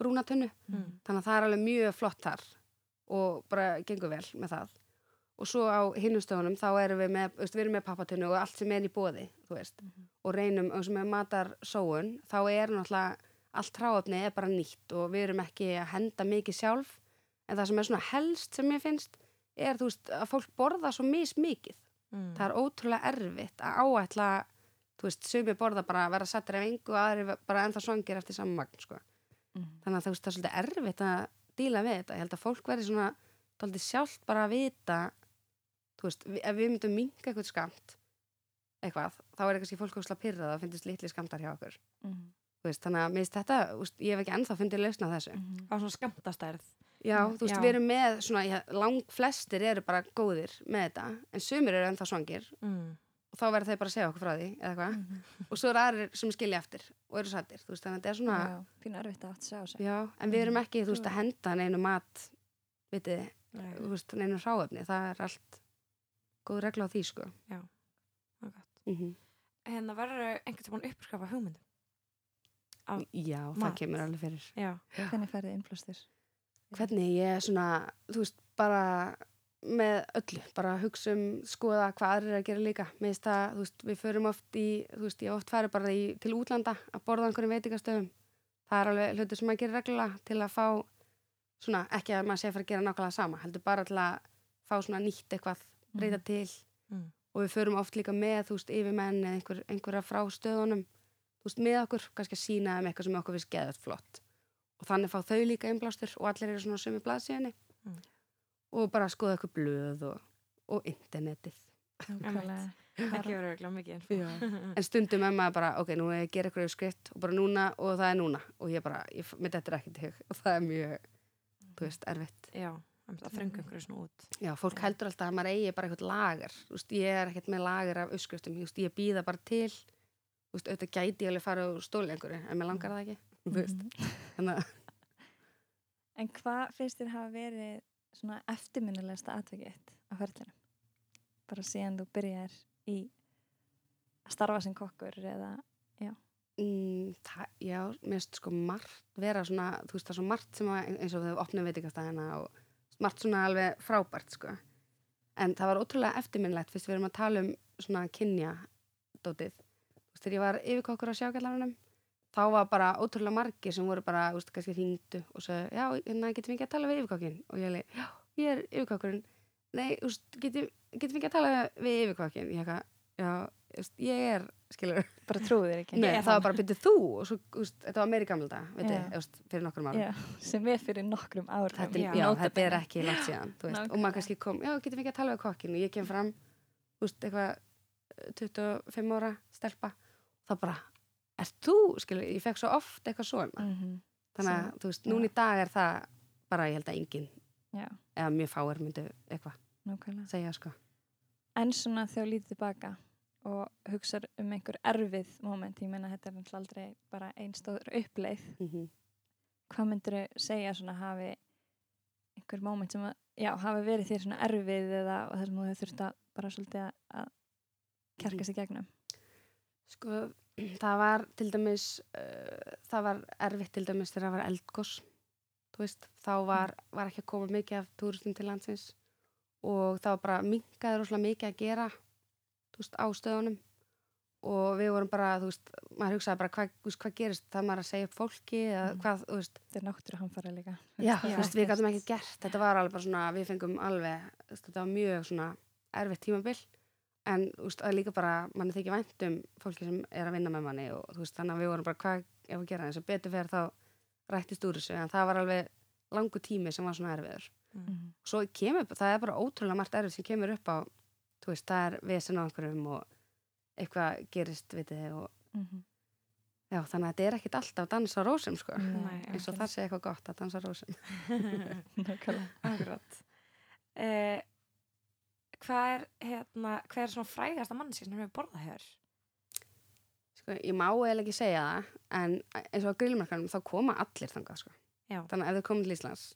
Speaker 2: brúnatunnu,
Speaker 1: Mm.
Speaker 2: þannig að það er alveg mjög flott þar og bara gengur vel með það og svo á hinnustöfunum þá erum við með, við erum með pappatunnu og allt sem er í bóði, þú veist og reynum, og með matarsóun þá er náttúrulega allt tráöfni er bara nýtt og við erum ekki að henda mikið sjálf en það sem er svona helst sem ég finnst er þú veist að fólk borða svo mis mikið
Speaker 1: Mm.
Speaker 2: það er ótrúlega erfitt að áætla þú veist, sumi borða bara að vera sattir af engu og aðri bara ennþá svangir eftir saman magn, sko.
Speaker 3: Mhm.
Speaker 2: Þannig að þú veist, það er svolítið erfitt að díla við þetta. Ég held að fólk verði svona, dálítið sjálft bara að vita, þú veist, ef við myndum minka eitthvað skamt, eitthvað, þá er kannski fólk úrslega pyrrað að finnist litli skamtar hjá okkur.
Speaker 3: Mhm.
Speaker 2: Þú veist, þannig að mér finnst þetta, þú veist, ég hef ekki ennþá fundið lausna á þessu.
Speaker 3: Mhm.
Speaker 1: á svona skamtastærð
Speaker 2: Já, þú veist,
Speaker 1: Já.
Speaker 2: við erum með svona, já, lang flestir eru bara góðir með þetta, en sumir eru ennþá svangir
Speaker 1: mm.
Speaker 2: Og þá verður þeir bara að segja okkur frá því, eða hvað.
Speaker 3: Mhm.
Speaker 2: Og svo eru aðrir sem skilja eftir og eru sættir, þú veist, þannig að þetta er svona,
Speaker 3: Já, pínu erfitt að sig á sig.
Speaker 2: já, en við erum ekki, þú veist, að henda neinu mat, vitið,
Speaker 1: Nei,
Speaker 2: þú veist, neinu hráefni, það er allt góð regla á því, sko.
Speaker 1: það er gott.
Speaker 2: Mm
Speaker 1: hérna verður einhvern tímann uppskafa hugmyndum Á
Speaker 2: Já, það
Speaker 1: mat.
Speaker 2: kemur alveg fyrir.
Speaker 1: já,
Speaker 3: Hvernig færði innblástur?
Speaker 2: Hvernig ég er svona, þú veist, bara með öllu, bara hugsa um, skoða hvað aðrir eru að gera líka. Mér finnst það, þú veist, við förum oft í, þú veist, ég oft færi bara í, til útlanda að borða einhverjum veitingastöðum. Það er alveg hlutur sem maður gerir reglulega til að fá, svona, ekki að maður sé að fara að gera nákvæmlega sama, heldur bara til að fá svona nýtt eitthvað, breyta til.
Speaker 1: Mm.
Speaker 2: Og við förum oft líka með, þú veist, yfirmenn eða einhver, einhverja frá stöðunum, þú veist, með okkur, kannski að sína þeim eitthvað sem okkur finnst geðað flott og þannig fá þau líka innblástur og allir eru svona á sömu blaðsíðinni
Speaker 1: Mm.
Speaker 2: Og bara skoða eitthvað blöð og, og internetið.
Speaker 3: Nákvæmlega.
Speaker 1: ekki verður örugglega mikið info.
Speaker 2: en stundum er maður bara, ok, nú er ég að gera eitthvað skrift og bara núna og það er núna. Og ég bara, ég, mér þetta er ekkert í hug og það er mjög, þú veist, erfitt.
Speaker 1: Já, það þröngu einhverju svona út.
Speaker 2: Já, fólk heldur alltaf að maður eigi bara eitthvað lagar þú veist, ég er ekkert með lagar af uppskriftum. Veist, ég býða bara til veist, auðvitað gæti ég alveg fara úr stóli einhverju en mér langar það ekki þannig að
Speaker 3: En hvað finnst þér hafa verið svona eftirminnilegsta atvikið á ferðinu? Bara síðan þú byrjar í að starfa sem kokkur eða,
Speaker 2: Mm, það, já, mér finnst sko margt vera svona, þú veist það er svo margt sem að, eins og þau opnum veitingastæðina og margt svona alveg frábært sko. En það var ótrúlega eftirminnlegt fyrst við erum að tala um svona kynja dótið, þú veist þegar ég var yfirkokkur á sjákjallarunum þá var bara ótrúlega margir sem voru bara, þú veist, kannski hringdu og sagði, já, hérna getum við ekki að tala við yfirkokkin og ég leiði, já, ég er yfirkokkurinn. Nei, þú veist, getum, getum við ekki að tala við yfirkokkin ég eitthvað, já, þú veist, ég er skilur,
Speaker 3: bara trúðir ekki?
Speaker 2: Nei, það var bara byrjuð þú? Og svo, úst, þetta var meiri gamla dag, veit úst, fyrir nokkrum árum.
Speaker 3: Já, sem er fyrir nokkrum árum.
Speaker 2: Þetta,
Speaker 1: Já.
Speaker 2: já, þetta er ekki langt síðan, þú veist, og maður kannski kom, já, getum við ekki að tala við kokkin og ég kem fram, þú veist, eitthvað eh, 25 ára stelpa, þá bara, ert þú, skilur, ég fekk svo oft eitthvað svona,
Speaker 3: Mm
Speaker 2: þannig að, þú veist, núna í dag er það bara, ég held að enginn, eða mjög fáir myndu eitthvað segja, sko.
Speaker 3: En svona þú lítið tilbaka og hugsar um einhver erfið moment, ég meina þetta er náttúrulega aldrei bara einn stóður uppleið,
Speaker 2: Mm
Speaker 3: hvað myndir þau segja svona hafi einhver moment sem að, já, hafi verið þér svona erfið eða þar sem þú þurft að bara svolítið að- að kjarka sig gegnum?
Speaker 2: Sko, það var til dæmis, uh, það var erfitt til dæmis þegar það var eldgós, veist, þá var, var ekki að koma mikið af túristum til landsins og það var bara minkaði rosalega mikið að gera, veist, á stöðunum. Og við vorum bara, þú veist, maður hugsaði bara hvað, veist, hvað gerist, það maður að segja upp fólki eða
Speaker 3: Mm.
Speaker 2: hvað, þú veist,
Speaker 3: Þetta er náttúru hamfara líka.
Speaker 2: já, þú veist, við gætum ekki gert, þetta var alveg bara svona, við fengum alveg, þetta var mjög svona erfitt tímabil, en það er líka bara, mann er þykja vænt um fólki sem er að vinna með manni og þú veist, þannig að við vorum bara, hvað ef að gera eins og betur fyrir þá rættist úr þessu, en það var alveg langu tími sem var svona erfiður.
Speaker 3: Mhm.
Speaker 2: Svo kemur, það er bara ótrúlega margt erfið sem kemur upp á, þú veist, það er vesen á einhverjum og eitthvað gerist, vitið þið, og
Speaker 3: Mhm.
Speaker 2: já, þannig að þetta er ekkit alltaf dans á rósum, sko.
Speaker 3: Nei,
Speaker 2: eins og það sé eitthvað gott að dansa á rósum.
Speaker 3: Nákvæmlega.
Speaker 1: Akkurat. Hvað er, hérna, hvað er svona frægasta mannski sem hefur borðað hér?
Speaker 2: Sko, ég má eða ekki segja það, en eins og á grillmarkanum þá koma allir þangað, sko.
Speaker 1: Já.
Speaker 2: Þannig að ef þau komið til Íslands,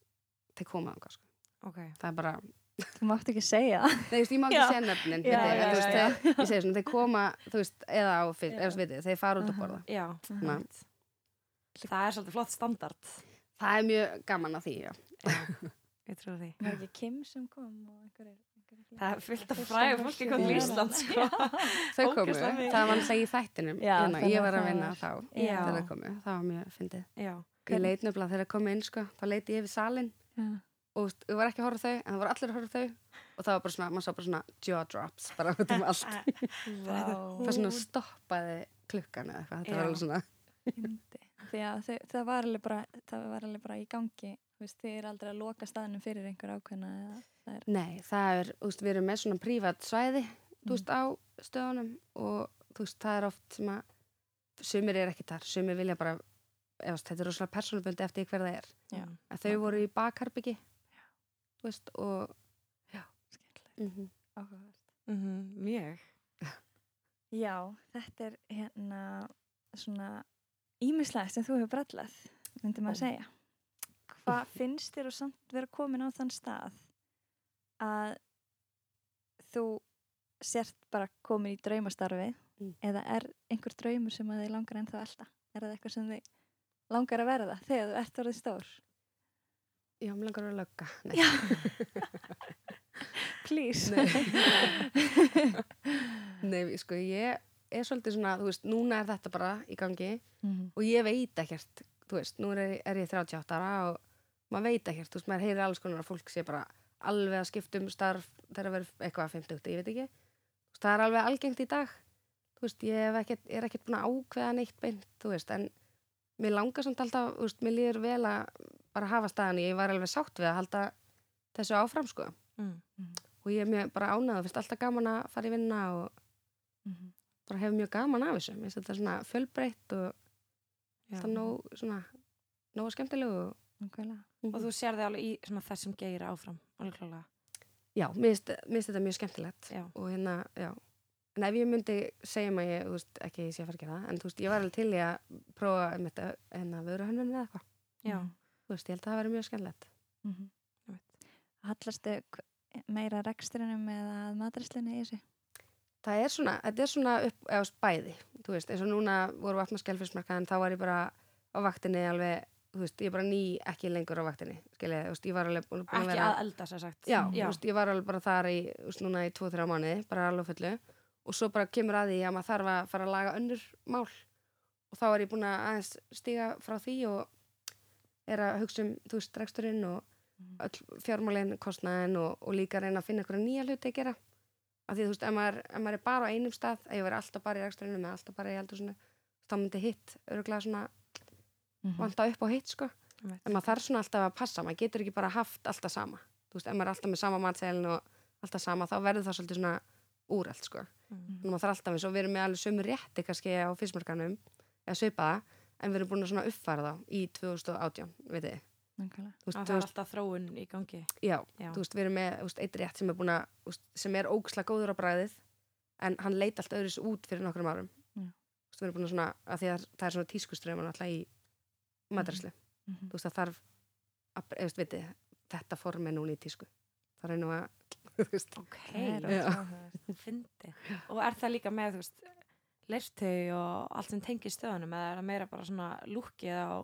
Speaker 2: þeir koma þangað, sko.
Speaker 1: Ok.
Speaker 2: Það er bara,
Speaker 3: Þú mátt ekki segja
Speaker 2: nei, þú veist, ég má ekki segja nöfnin,
Speaker 3: Já, já,
Speaker 2: þú veist, þeir, ég segi svona, þeir koma, þú veist, eða á eða þú veist, þeir fara út að
Speaker 3: Aha.
Speaker 2: borða.
Speaker 1: Já. Einmitt. Það er svolítið flott standard.
Speaker 2: Það er mjög gaman á því, já.
Speaker 1: Já, ég trúi því.
Speaker 3: Var ekki Kim sem kom og einhverjir...
Speaker 1: Það er fullt af fræðu
Speaker 3: fólki
Speaker 1: fólki kom til
Speaker 3: Já.
Speaker 1: Ísland, sko.
Speaker 2: Þau komu, það var alltaf í þættinum,
Speaker 3: Já, þannig
Speaker 2: ég var að
Speaker 3: það.
Speaker 2: vinna
Speaker 3: var-
Speaker 2: þá, þegar þau komu, það var mjög fyndið. Ég leit nefnilega þegar þau komu inn, sko, þá leiti ég yfir salin
Speaker 3: Já.
Speaker 2: og þú var ekki að horfa þau, en það voru allir að horfa þau. Og það var bara svona, maður sá bara svona jaw drops bara út um allt. Það svona stoppaði klukkan eða eitthvað, þetta var alveg svona
Speaker 3: þau, það, var alveg bara, það var alveg bara í gangi þú veist, þið er aldrei að loka staðnum fyrir einhver ákveðna eða það er
Speaker 2: Nei, það er, þú veist, við erum með svona prívat svæði, þú veist, á stöðunum og þú veist, það er oft sem að sumir er ekki þar, sumir vilja bara eða, þetta er rosalega persónubundi eftir því hver það er.
Speaker 3: Já.
Speaker 2: að þau voru í bakharbyggi þú veist, og
Speaker 3: skemmtilegt,
Speaker 2: mm -hmm.
Speaker 3: áhugavert.
Speaker 1: Mhm, Mjög.
Speaker 3: Já, þetta er hérna svona ímislegt sem þú hefur brallað, myndi maður segja. Hvað finnst þér og samt vera komin á þann stað að þú sért bara komin í draumastarfi
Speaker 2: Mm.
Speaker 3: eða er einhver draumur sem að þið langar ennþá elda? Er það eitthvað sem þið langar að verða þegar þú ert orðið stór?
Speaker 2: Já, mér langar að lögga Nei,
Speaker 3: Please.
Speaker 2: Nei sko, ég er svolítið svona, þú veist, núna er þetta bara í gangi
Speaker 3: Mhm.
Speaker 2: og ég veit ekkert, þú veist, nú er, er ég 38 ára og maður veit ekkert, þú veist, maður heyrir alls konar að fólk sé bara alveg að skipta um starf þegar það verður eitthvað að 50, ég veit ekki það er alveg algengt í dag þú veist, ég ekkert, er ekkert búin að ákveða neitt beint, þú veist, en mér langar samt alltaf, þú veist, mér líður vel að bara hafa staðan, ég var alveg sátt við að halda þessu áfram, sko
Speaker 1: Mm.
Speaker 2: og ég er mjög bara ánægð, finnst alltaf gaman að fara í vinna og
Speaker 3: Mhm.
Speaker 2: bara hef mjög gaman af þessu, þetta svona fjölbreytt og
Speaker 1: Já.
Speaker 2: alltaf nóg svona, nóg skemmtilegu og.
Speaker 1: Og þú sér þig alveg í svona þessum geira áfram,
Speaker 2: já, mér finnst þetta mjög skemmtilegt
Speaker 1: Já.
Speaker 2: og hérna, já en ef ég myndi segja mig, ég, þú veist, ekki ég sé að fara að gera það, en þú veist, ég var alveg til í að prófa um þetta, hérna, vöru hönnun eða eitthvað
Speaker 1: Já.
Speaker 2: þú veist, ég held að það væri mjög skemmtilegt
Speaker 3: Mhm.
Speaker 1: Einmitt.
Speaker 3: Hallastu meira rekstrinum eða matræslinu í þessu?
Speaker 2: það er svona, þetta er svona upp veist, bæði, þú veist, eins og núna voru en þá var ég bara á vaktinni alveg, þú veist, ég er bara ný ekki lengur á vaktinni, skilja, þú veist, ég var alveg að
Speaker 1: Ekki
Speaker 2: vera
Speaker 1: að elda, sér sagt.
Speaker 2: Já,
Speaker 1: Já.
Speaker 2: Veist, ég var alveg bara þar í, þú veist, núna í 2-3 mánuði, bara alveg fullu og svo bara kemur að því að maður þarf að fara að laga önnur mál og þá er ég búin að aðeins stíga frá því og er að hugsa um, þú veist, reksturinn og öll fjármálinn, kostnaðinn og, og líka reyna að finna einhverja nýja hluti að gera af því þú veist, ef maður, ef maður er bara á einum stað að ég veri alltaf bara í reksturinnum alltaf hitt öruglega svona
Speaker 3: Mhm.
Speaker 2: vanta upp á hitt sko en maður þarf svona alltaf að passa, maður getur ekki bara haft alltaf sama, þú veist, ef maður er alltaf með sama matseilin og alltaf sama, þá verður það svolítið svona úrelt, sko
Speaker 1: Mm.
Speaker 2: en maður þarf alltaf eins og við erum með alveg sömu rétti kannski á fyrstmarkanum, eða svipaða en við erum búin að svona uppfæra þá í 2018, veit þið veist,
Speaker 1: Það er alltaf þróun í gangi.
Speaker 2: já,
Speaker 1: Já.
Speaker 2: þú veist, við erum með eitt rétt sem er búin að, sem er ógislega góður á bræðið, en hann leit allt öðru út fyrir nokkrum árum
Speaker 3: Já.
Speaker 2: þú veist, við erum búin að svona, að því að það er svona tískuströðum alltaf í matarslu
Speaker 3: Mhm.
Speaker 2: þú veist, það þarf að, veist, veit þið, þetta form er núna í tísku. Það er nú að,
Speaker 1: Ok,
Speaker 3: er
Speaker 1: fyndi. Og er það líka með, þú veist, leirtau og allt sem tengir stöðunum eða er það meira bara svona lúkið á,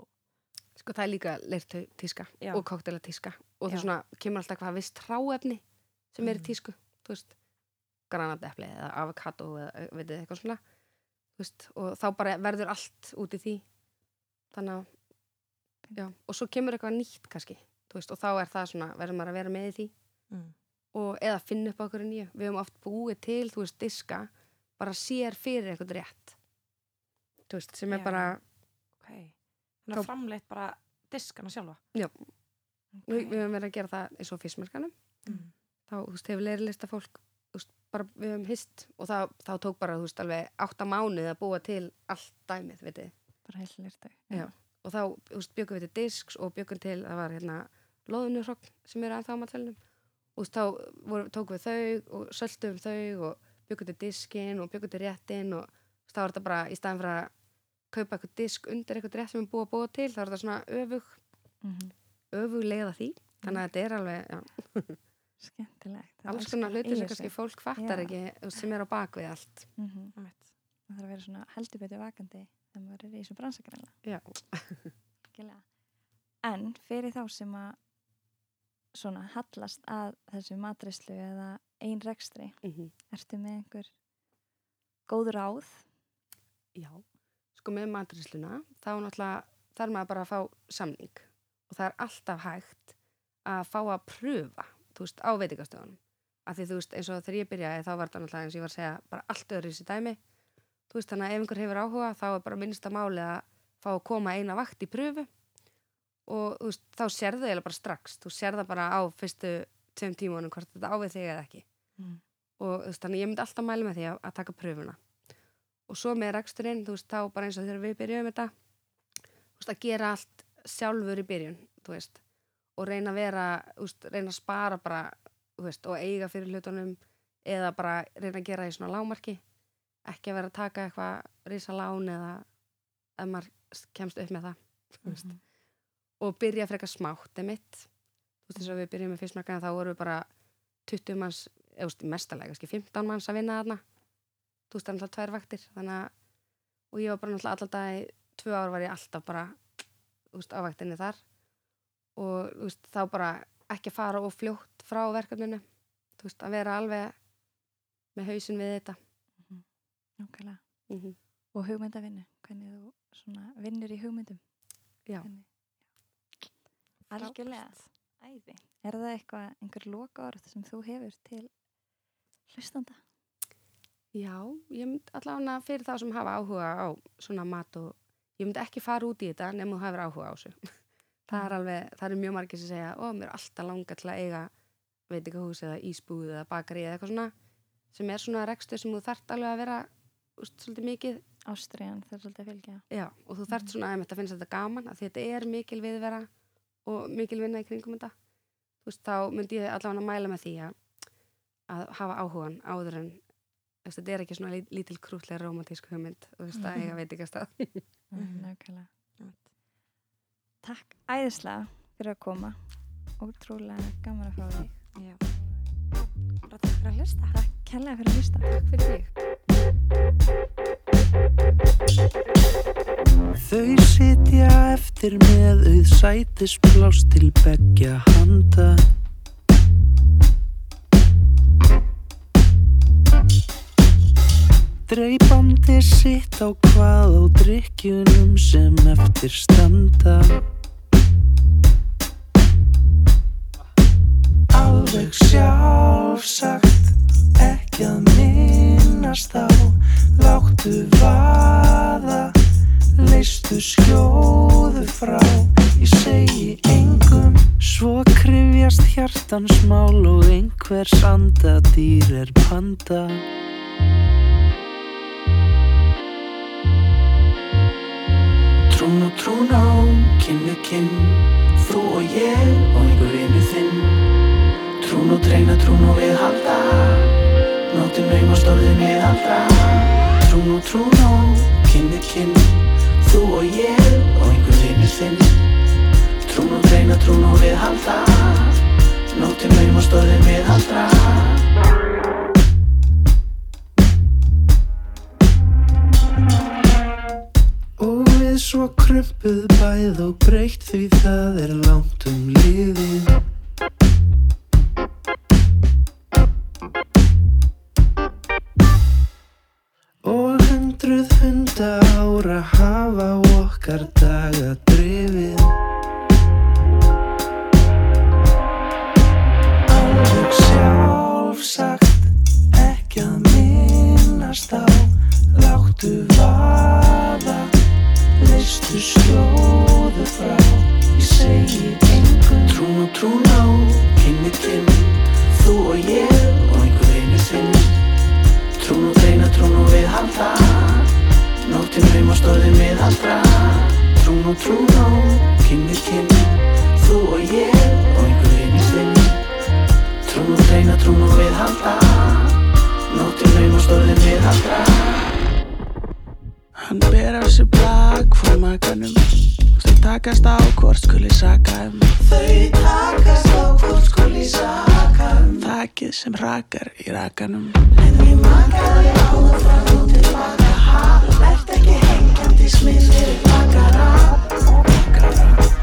Speaker 2: sko, það er líka leirtu tíska
Speaker 1: Já.
Speaker 2: og koktela tíska. Og það svona, kemur alltaf hvað vist tráefni sem er í
Speaker 1: Mhm.
Speaker 2: tísku, þú veist. Granatepli eða avokado eða, veit þið, eitthvað svona. Veist, og þá bara verður allt út í því. Þannig að já, og svo kemur eitthvað nýtt kannski veist, og þá er það svona, verður maður að vera með í því
Speaker 1: mm.
Speaker 2: og eða finna upp okkur nýju við höfum oft búið til, þú veist, diska bara sér fyrir eitthvað rétt þú veist, sem er
Speaker 1: Já.
Speaker 2: bara
Speaker 1: ok. Þannig að framleitt bara diskana sjálfa.
Speaker 2: við, við höfum verið að gera það eins og fyrstmarkanum
Speaker 1: Mm.
Speaker 2: þá, þú veist, hefur leirilista fólk veist, bara við höfum hist og þá, þá tók bara, þú veist, alveg átta mánuð að búa til allt dæmið, veit þið
Speaker 3: Bara heilt lirtu.
Speaker 2: Og þá, veist, byggum við til disks og byggum til, það var hérna loðunurhrogn sem eru ennþá á matvelnum og þá voru, tókum við þau og söltum þau og byggum til diskin og byggum til réttin og þá er þetta bara í staðin fyrir að kaupa eitthvað disk undir eitthvað rétt sem er búið að búa til, þá er þetta svona öfug
Speaker 3: Mhm.
Speaker 2: öfug leið að því þannig að þetta er alveg,
Speaker 3: er
Speaker 2: alls konar hluti sem kannski fólk fattar
Speaker 3: Já.
Speaker 2: ekki sem er á bakvið allt
Speaker 3: Mhm.
Speaker 1: Einmitt.
Speaker 3: Það þarf að vera svona heldur betur vakandi þegar maður er í þessu Algjörlega. En fyrir þá sem að svona hallast að þessu matrislu eða ein rekstri,
Speaker 2: mm
Speaker 3: ertu með einhver góð ráð?
Speaker 2: já. Sko með maturisluna þá náttúrulega þarf maður bara að fá samning. Og það er alltaf hægt að fá að pröfa þú veist, á veitingastöðunum að því þú veist eins og þegar ég byrjaði þá var þetta náttúrulega eins og ég var að segja bara allt öðru í þessi dæmi þú veist þannig að ef einhver hefur áhuga þá er bara minnsta máli að fá að koma eina vakt í pröfu og þú veist þá sérðu eiginlega bara strax. Þú sérða bara á fyrstu tveim tímunum hvort þetta ávið þig eða ekki.
Speaker 3: Mm.
Speaker 2: og þú veist þannig ég myndi alltaf mæla með því að, að taka pröfuna og svo með reksturinn þú veist þá bara eins og þegar við byrjuðum þetta þú veist að gera allt sjálfur í byrjun þú veist. Og reyna að vera, þú veist, reyna að spara bara, þú veist, og eiga fyrir hlutunum eða bara reyna að gera í svona lámarki ekki að vera að taka eitthvað risa lán eða ef maður kemst upp með það veist,
Speaker 3: Mhm.
Speaker 2: og byrja frekar smátt er mitt, þú veist, þess að við byrjum með fyrstmarkaðin þá vorum við bara 20 manns eða veist, mestalega, kannski 15 manns að vinna þarna. Þú veist, það er náttúrulega tvær vaktir að, og ég var bara alltaf dag í tvö ár var ég alltaf bara veist, á vaktinni þar. Og veist, þá bara ekki að fara og fljótt frá verkefninu veist, að vera alveg með hausin við þetta
Speaker 3: Nákvæmlega.
Speaker 2: mm -hmm.
Speaker 3: Og hugmyndavinnu, hvernig þú vinnur í hugmyndum.
Speaker 2: Já.
Speaker 3: Hvernig... Algjörlega. Æði. Er það eitthvað, einhver loka orð sem þú hefur til hlustanda?
Speaker 2: Já, ég myndi allavega fyrir þá sem hafa áhuga á svona mat og ég myndi ekki fara út í þetta nema þú hefur áhuga á þessu. það er alveg, það eru mjög margir sem segja, ó, mér er alltaf langa til að eiga veitingahús eða ísbúð eða bakari eða eitthvað svona sem er svona rekstur sem þú þarft alveg að vera úst, svolítið mikið,
Speaker 3: Ástriðan þarf svolítið að fylgja.
Speaker 2: já, og þú þarft svona að finnst þetta gaman, því þetta er mikil viðvera og mikil vinna í kringum þetta þú veist, þá myndi ég allavega að mæla með því að, að hafa áhugan áður en veist, þetta er ekki svona lí- lítil krútlega romantísk hugmynd þú veist, að eiga veitingastað
Speaker 3: Mm, Nákvæmlega. Takk æðislega fyrir að koma. Ótrúlega gaman að fá þig.
Speaker 1: Já. Bara takk fyrir að hlusta.
Speaker 3: Takk kærlega fyrir að hlusta.
Speaker 2: Takk fyrir þig
Speaker 4: Þau sitja eftir með auð sætispláss til beggja handa. Dreipandi sitt á hvað á drikkjunum sem eftir standa. Alveg sjálfsagt ekki að minnast á Láttu vaða, leistu skjóðu frá. Ég segi engum, svo krifjast hjartans mál Og einhvers andadýr er panda. Trún og trún á, kinn við kinn Þú og ég og einhver vinnu þinn. Trún og treyna, trún og við halda Nóttin naumast orðin við aldra Trún og trún kinn við kinn Þú og ég og einhver vinnu þinn. Trún og treyna, trún og við halda Nóttin naumast orðin við aldra Og við svo krumpuð bæð og breytt því það er langt um liðið hundruð hunda ára hafa okkar daga drifið. Alveg sjálfsagt ekki að minnast á Láttu vaða, leistu skjóðu frá Ég segi engum Trún og trún á, kinn við Nóttin naumast orðin við aldra Trún og trún á, kinn við kinn. Þú og ég og einhver einu þinn Trún og dreina, trún og við halda. Nóttin naumast orðin við aldra
Speaker 5: Hann ber af sér blag frá makanum Þau takast á hvort skuli saka um.
Speaker 4: Þau takast á hvort skuli saka um.
Speaker 5: Þakið sem rakar í rakanum.
Speaker 4: En ég makaði áður fram og tilbaka ha Vert ekki
Speaker 5: this minute, I got up. I got up.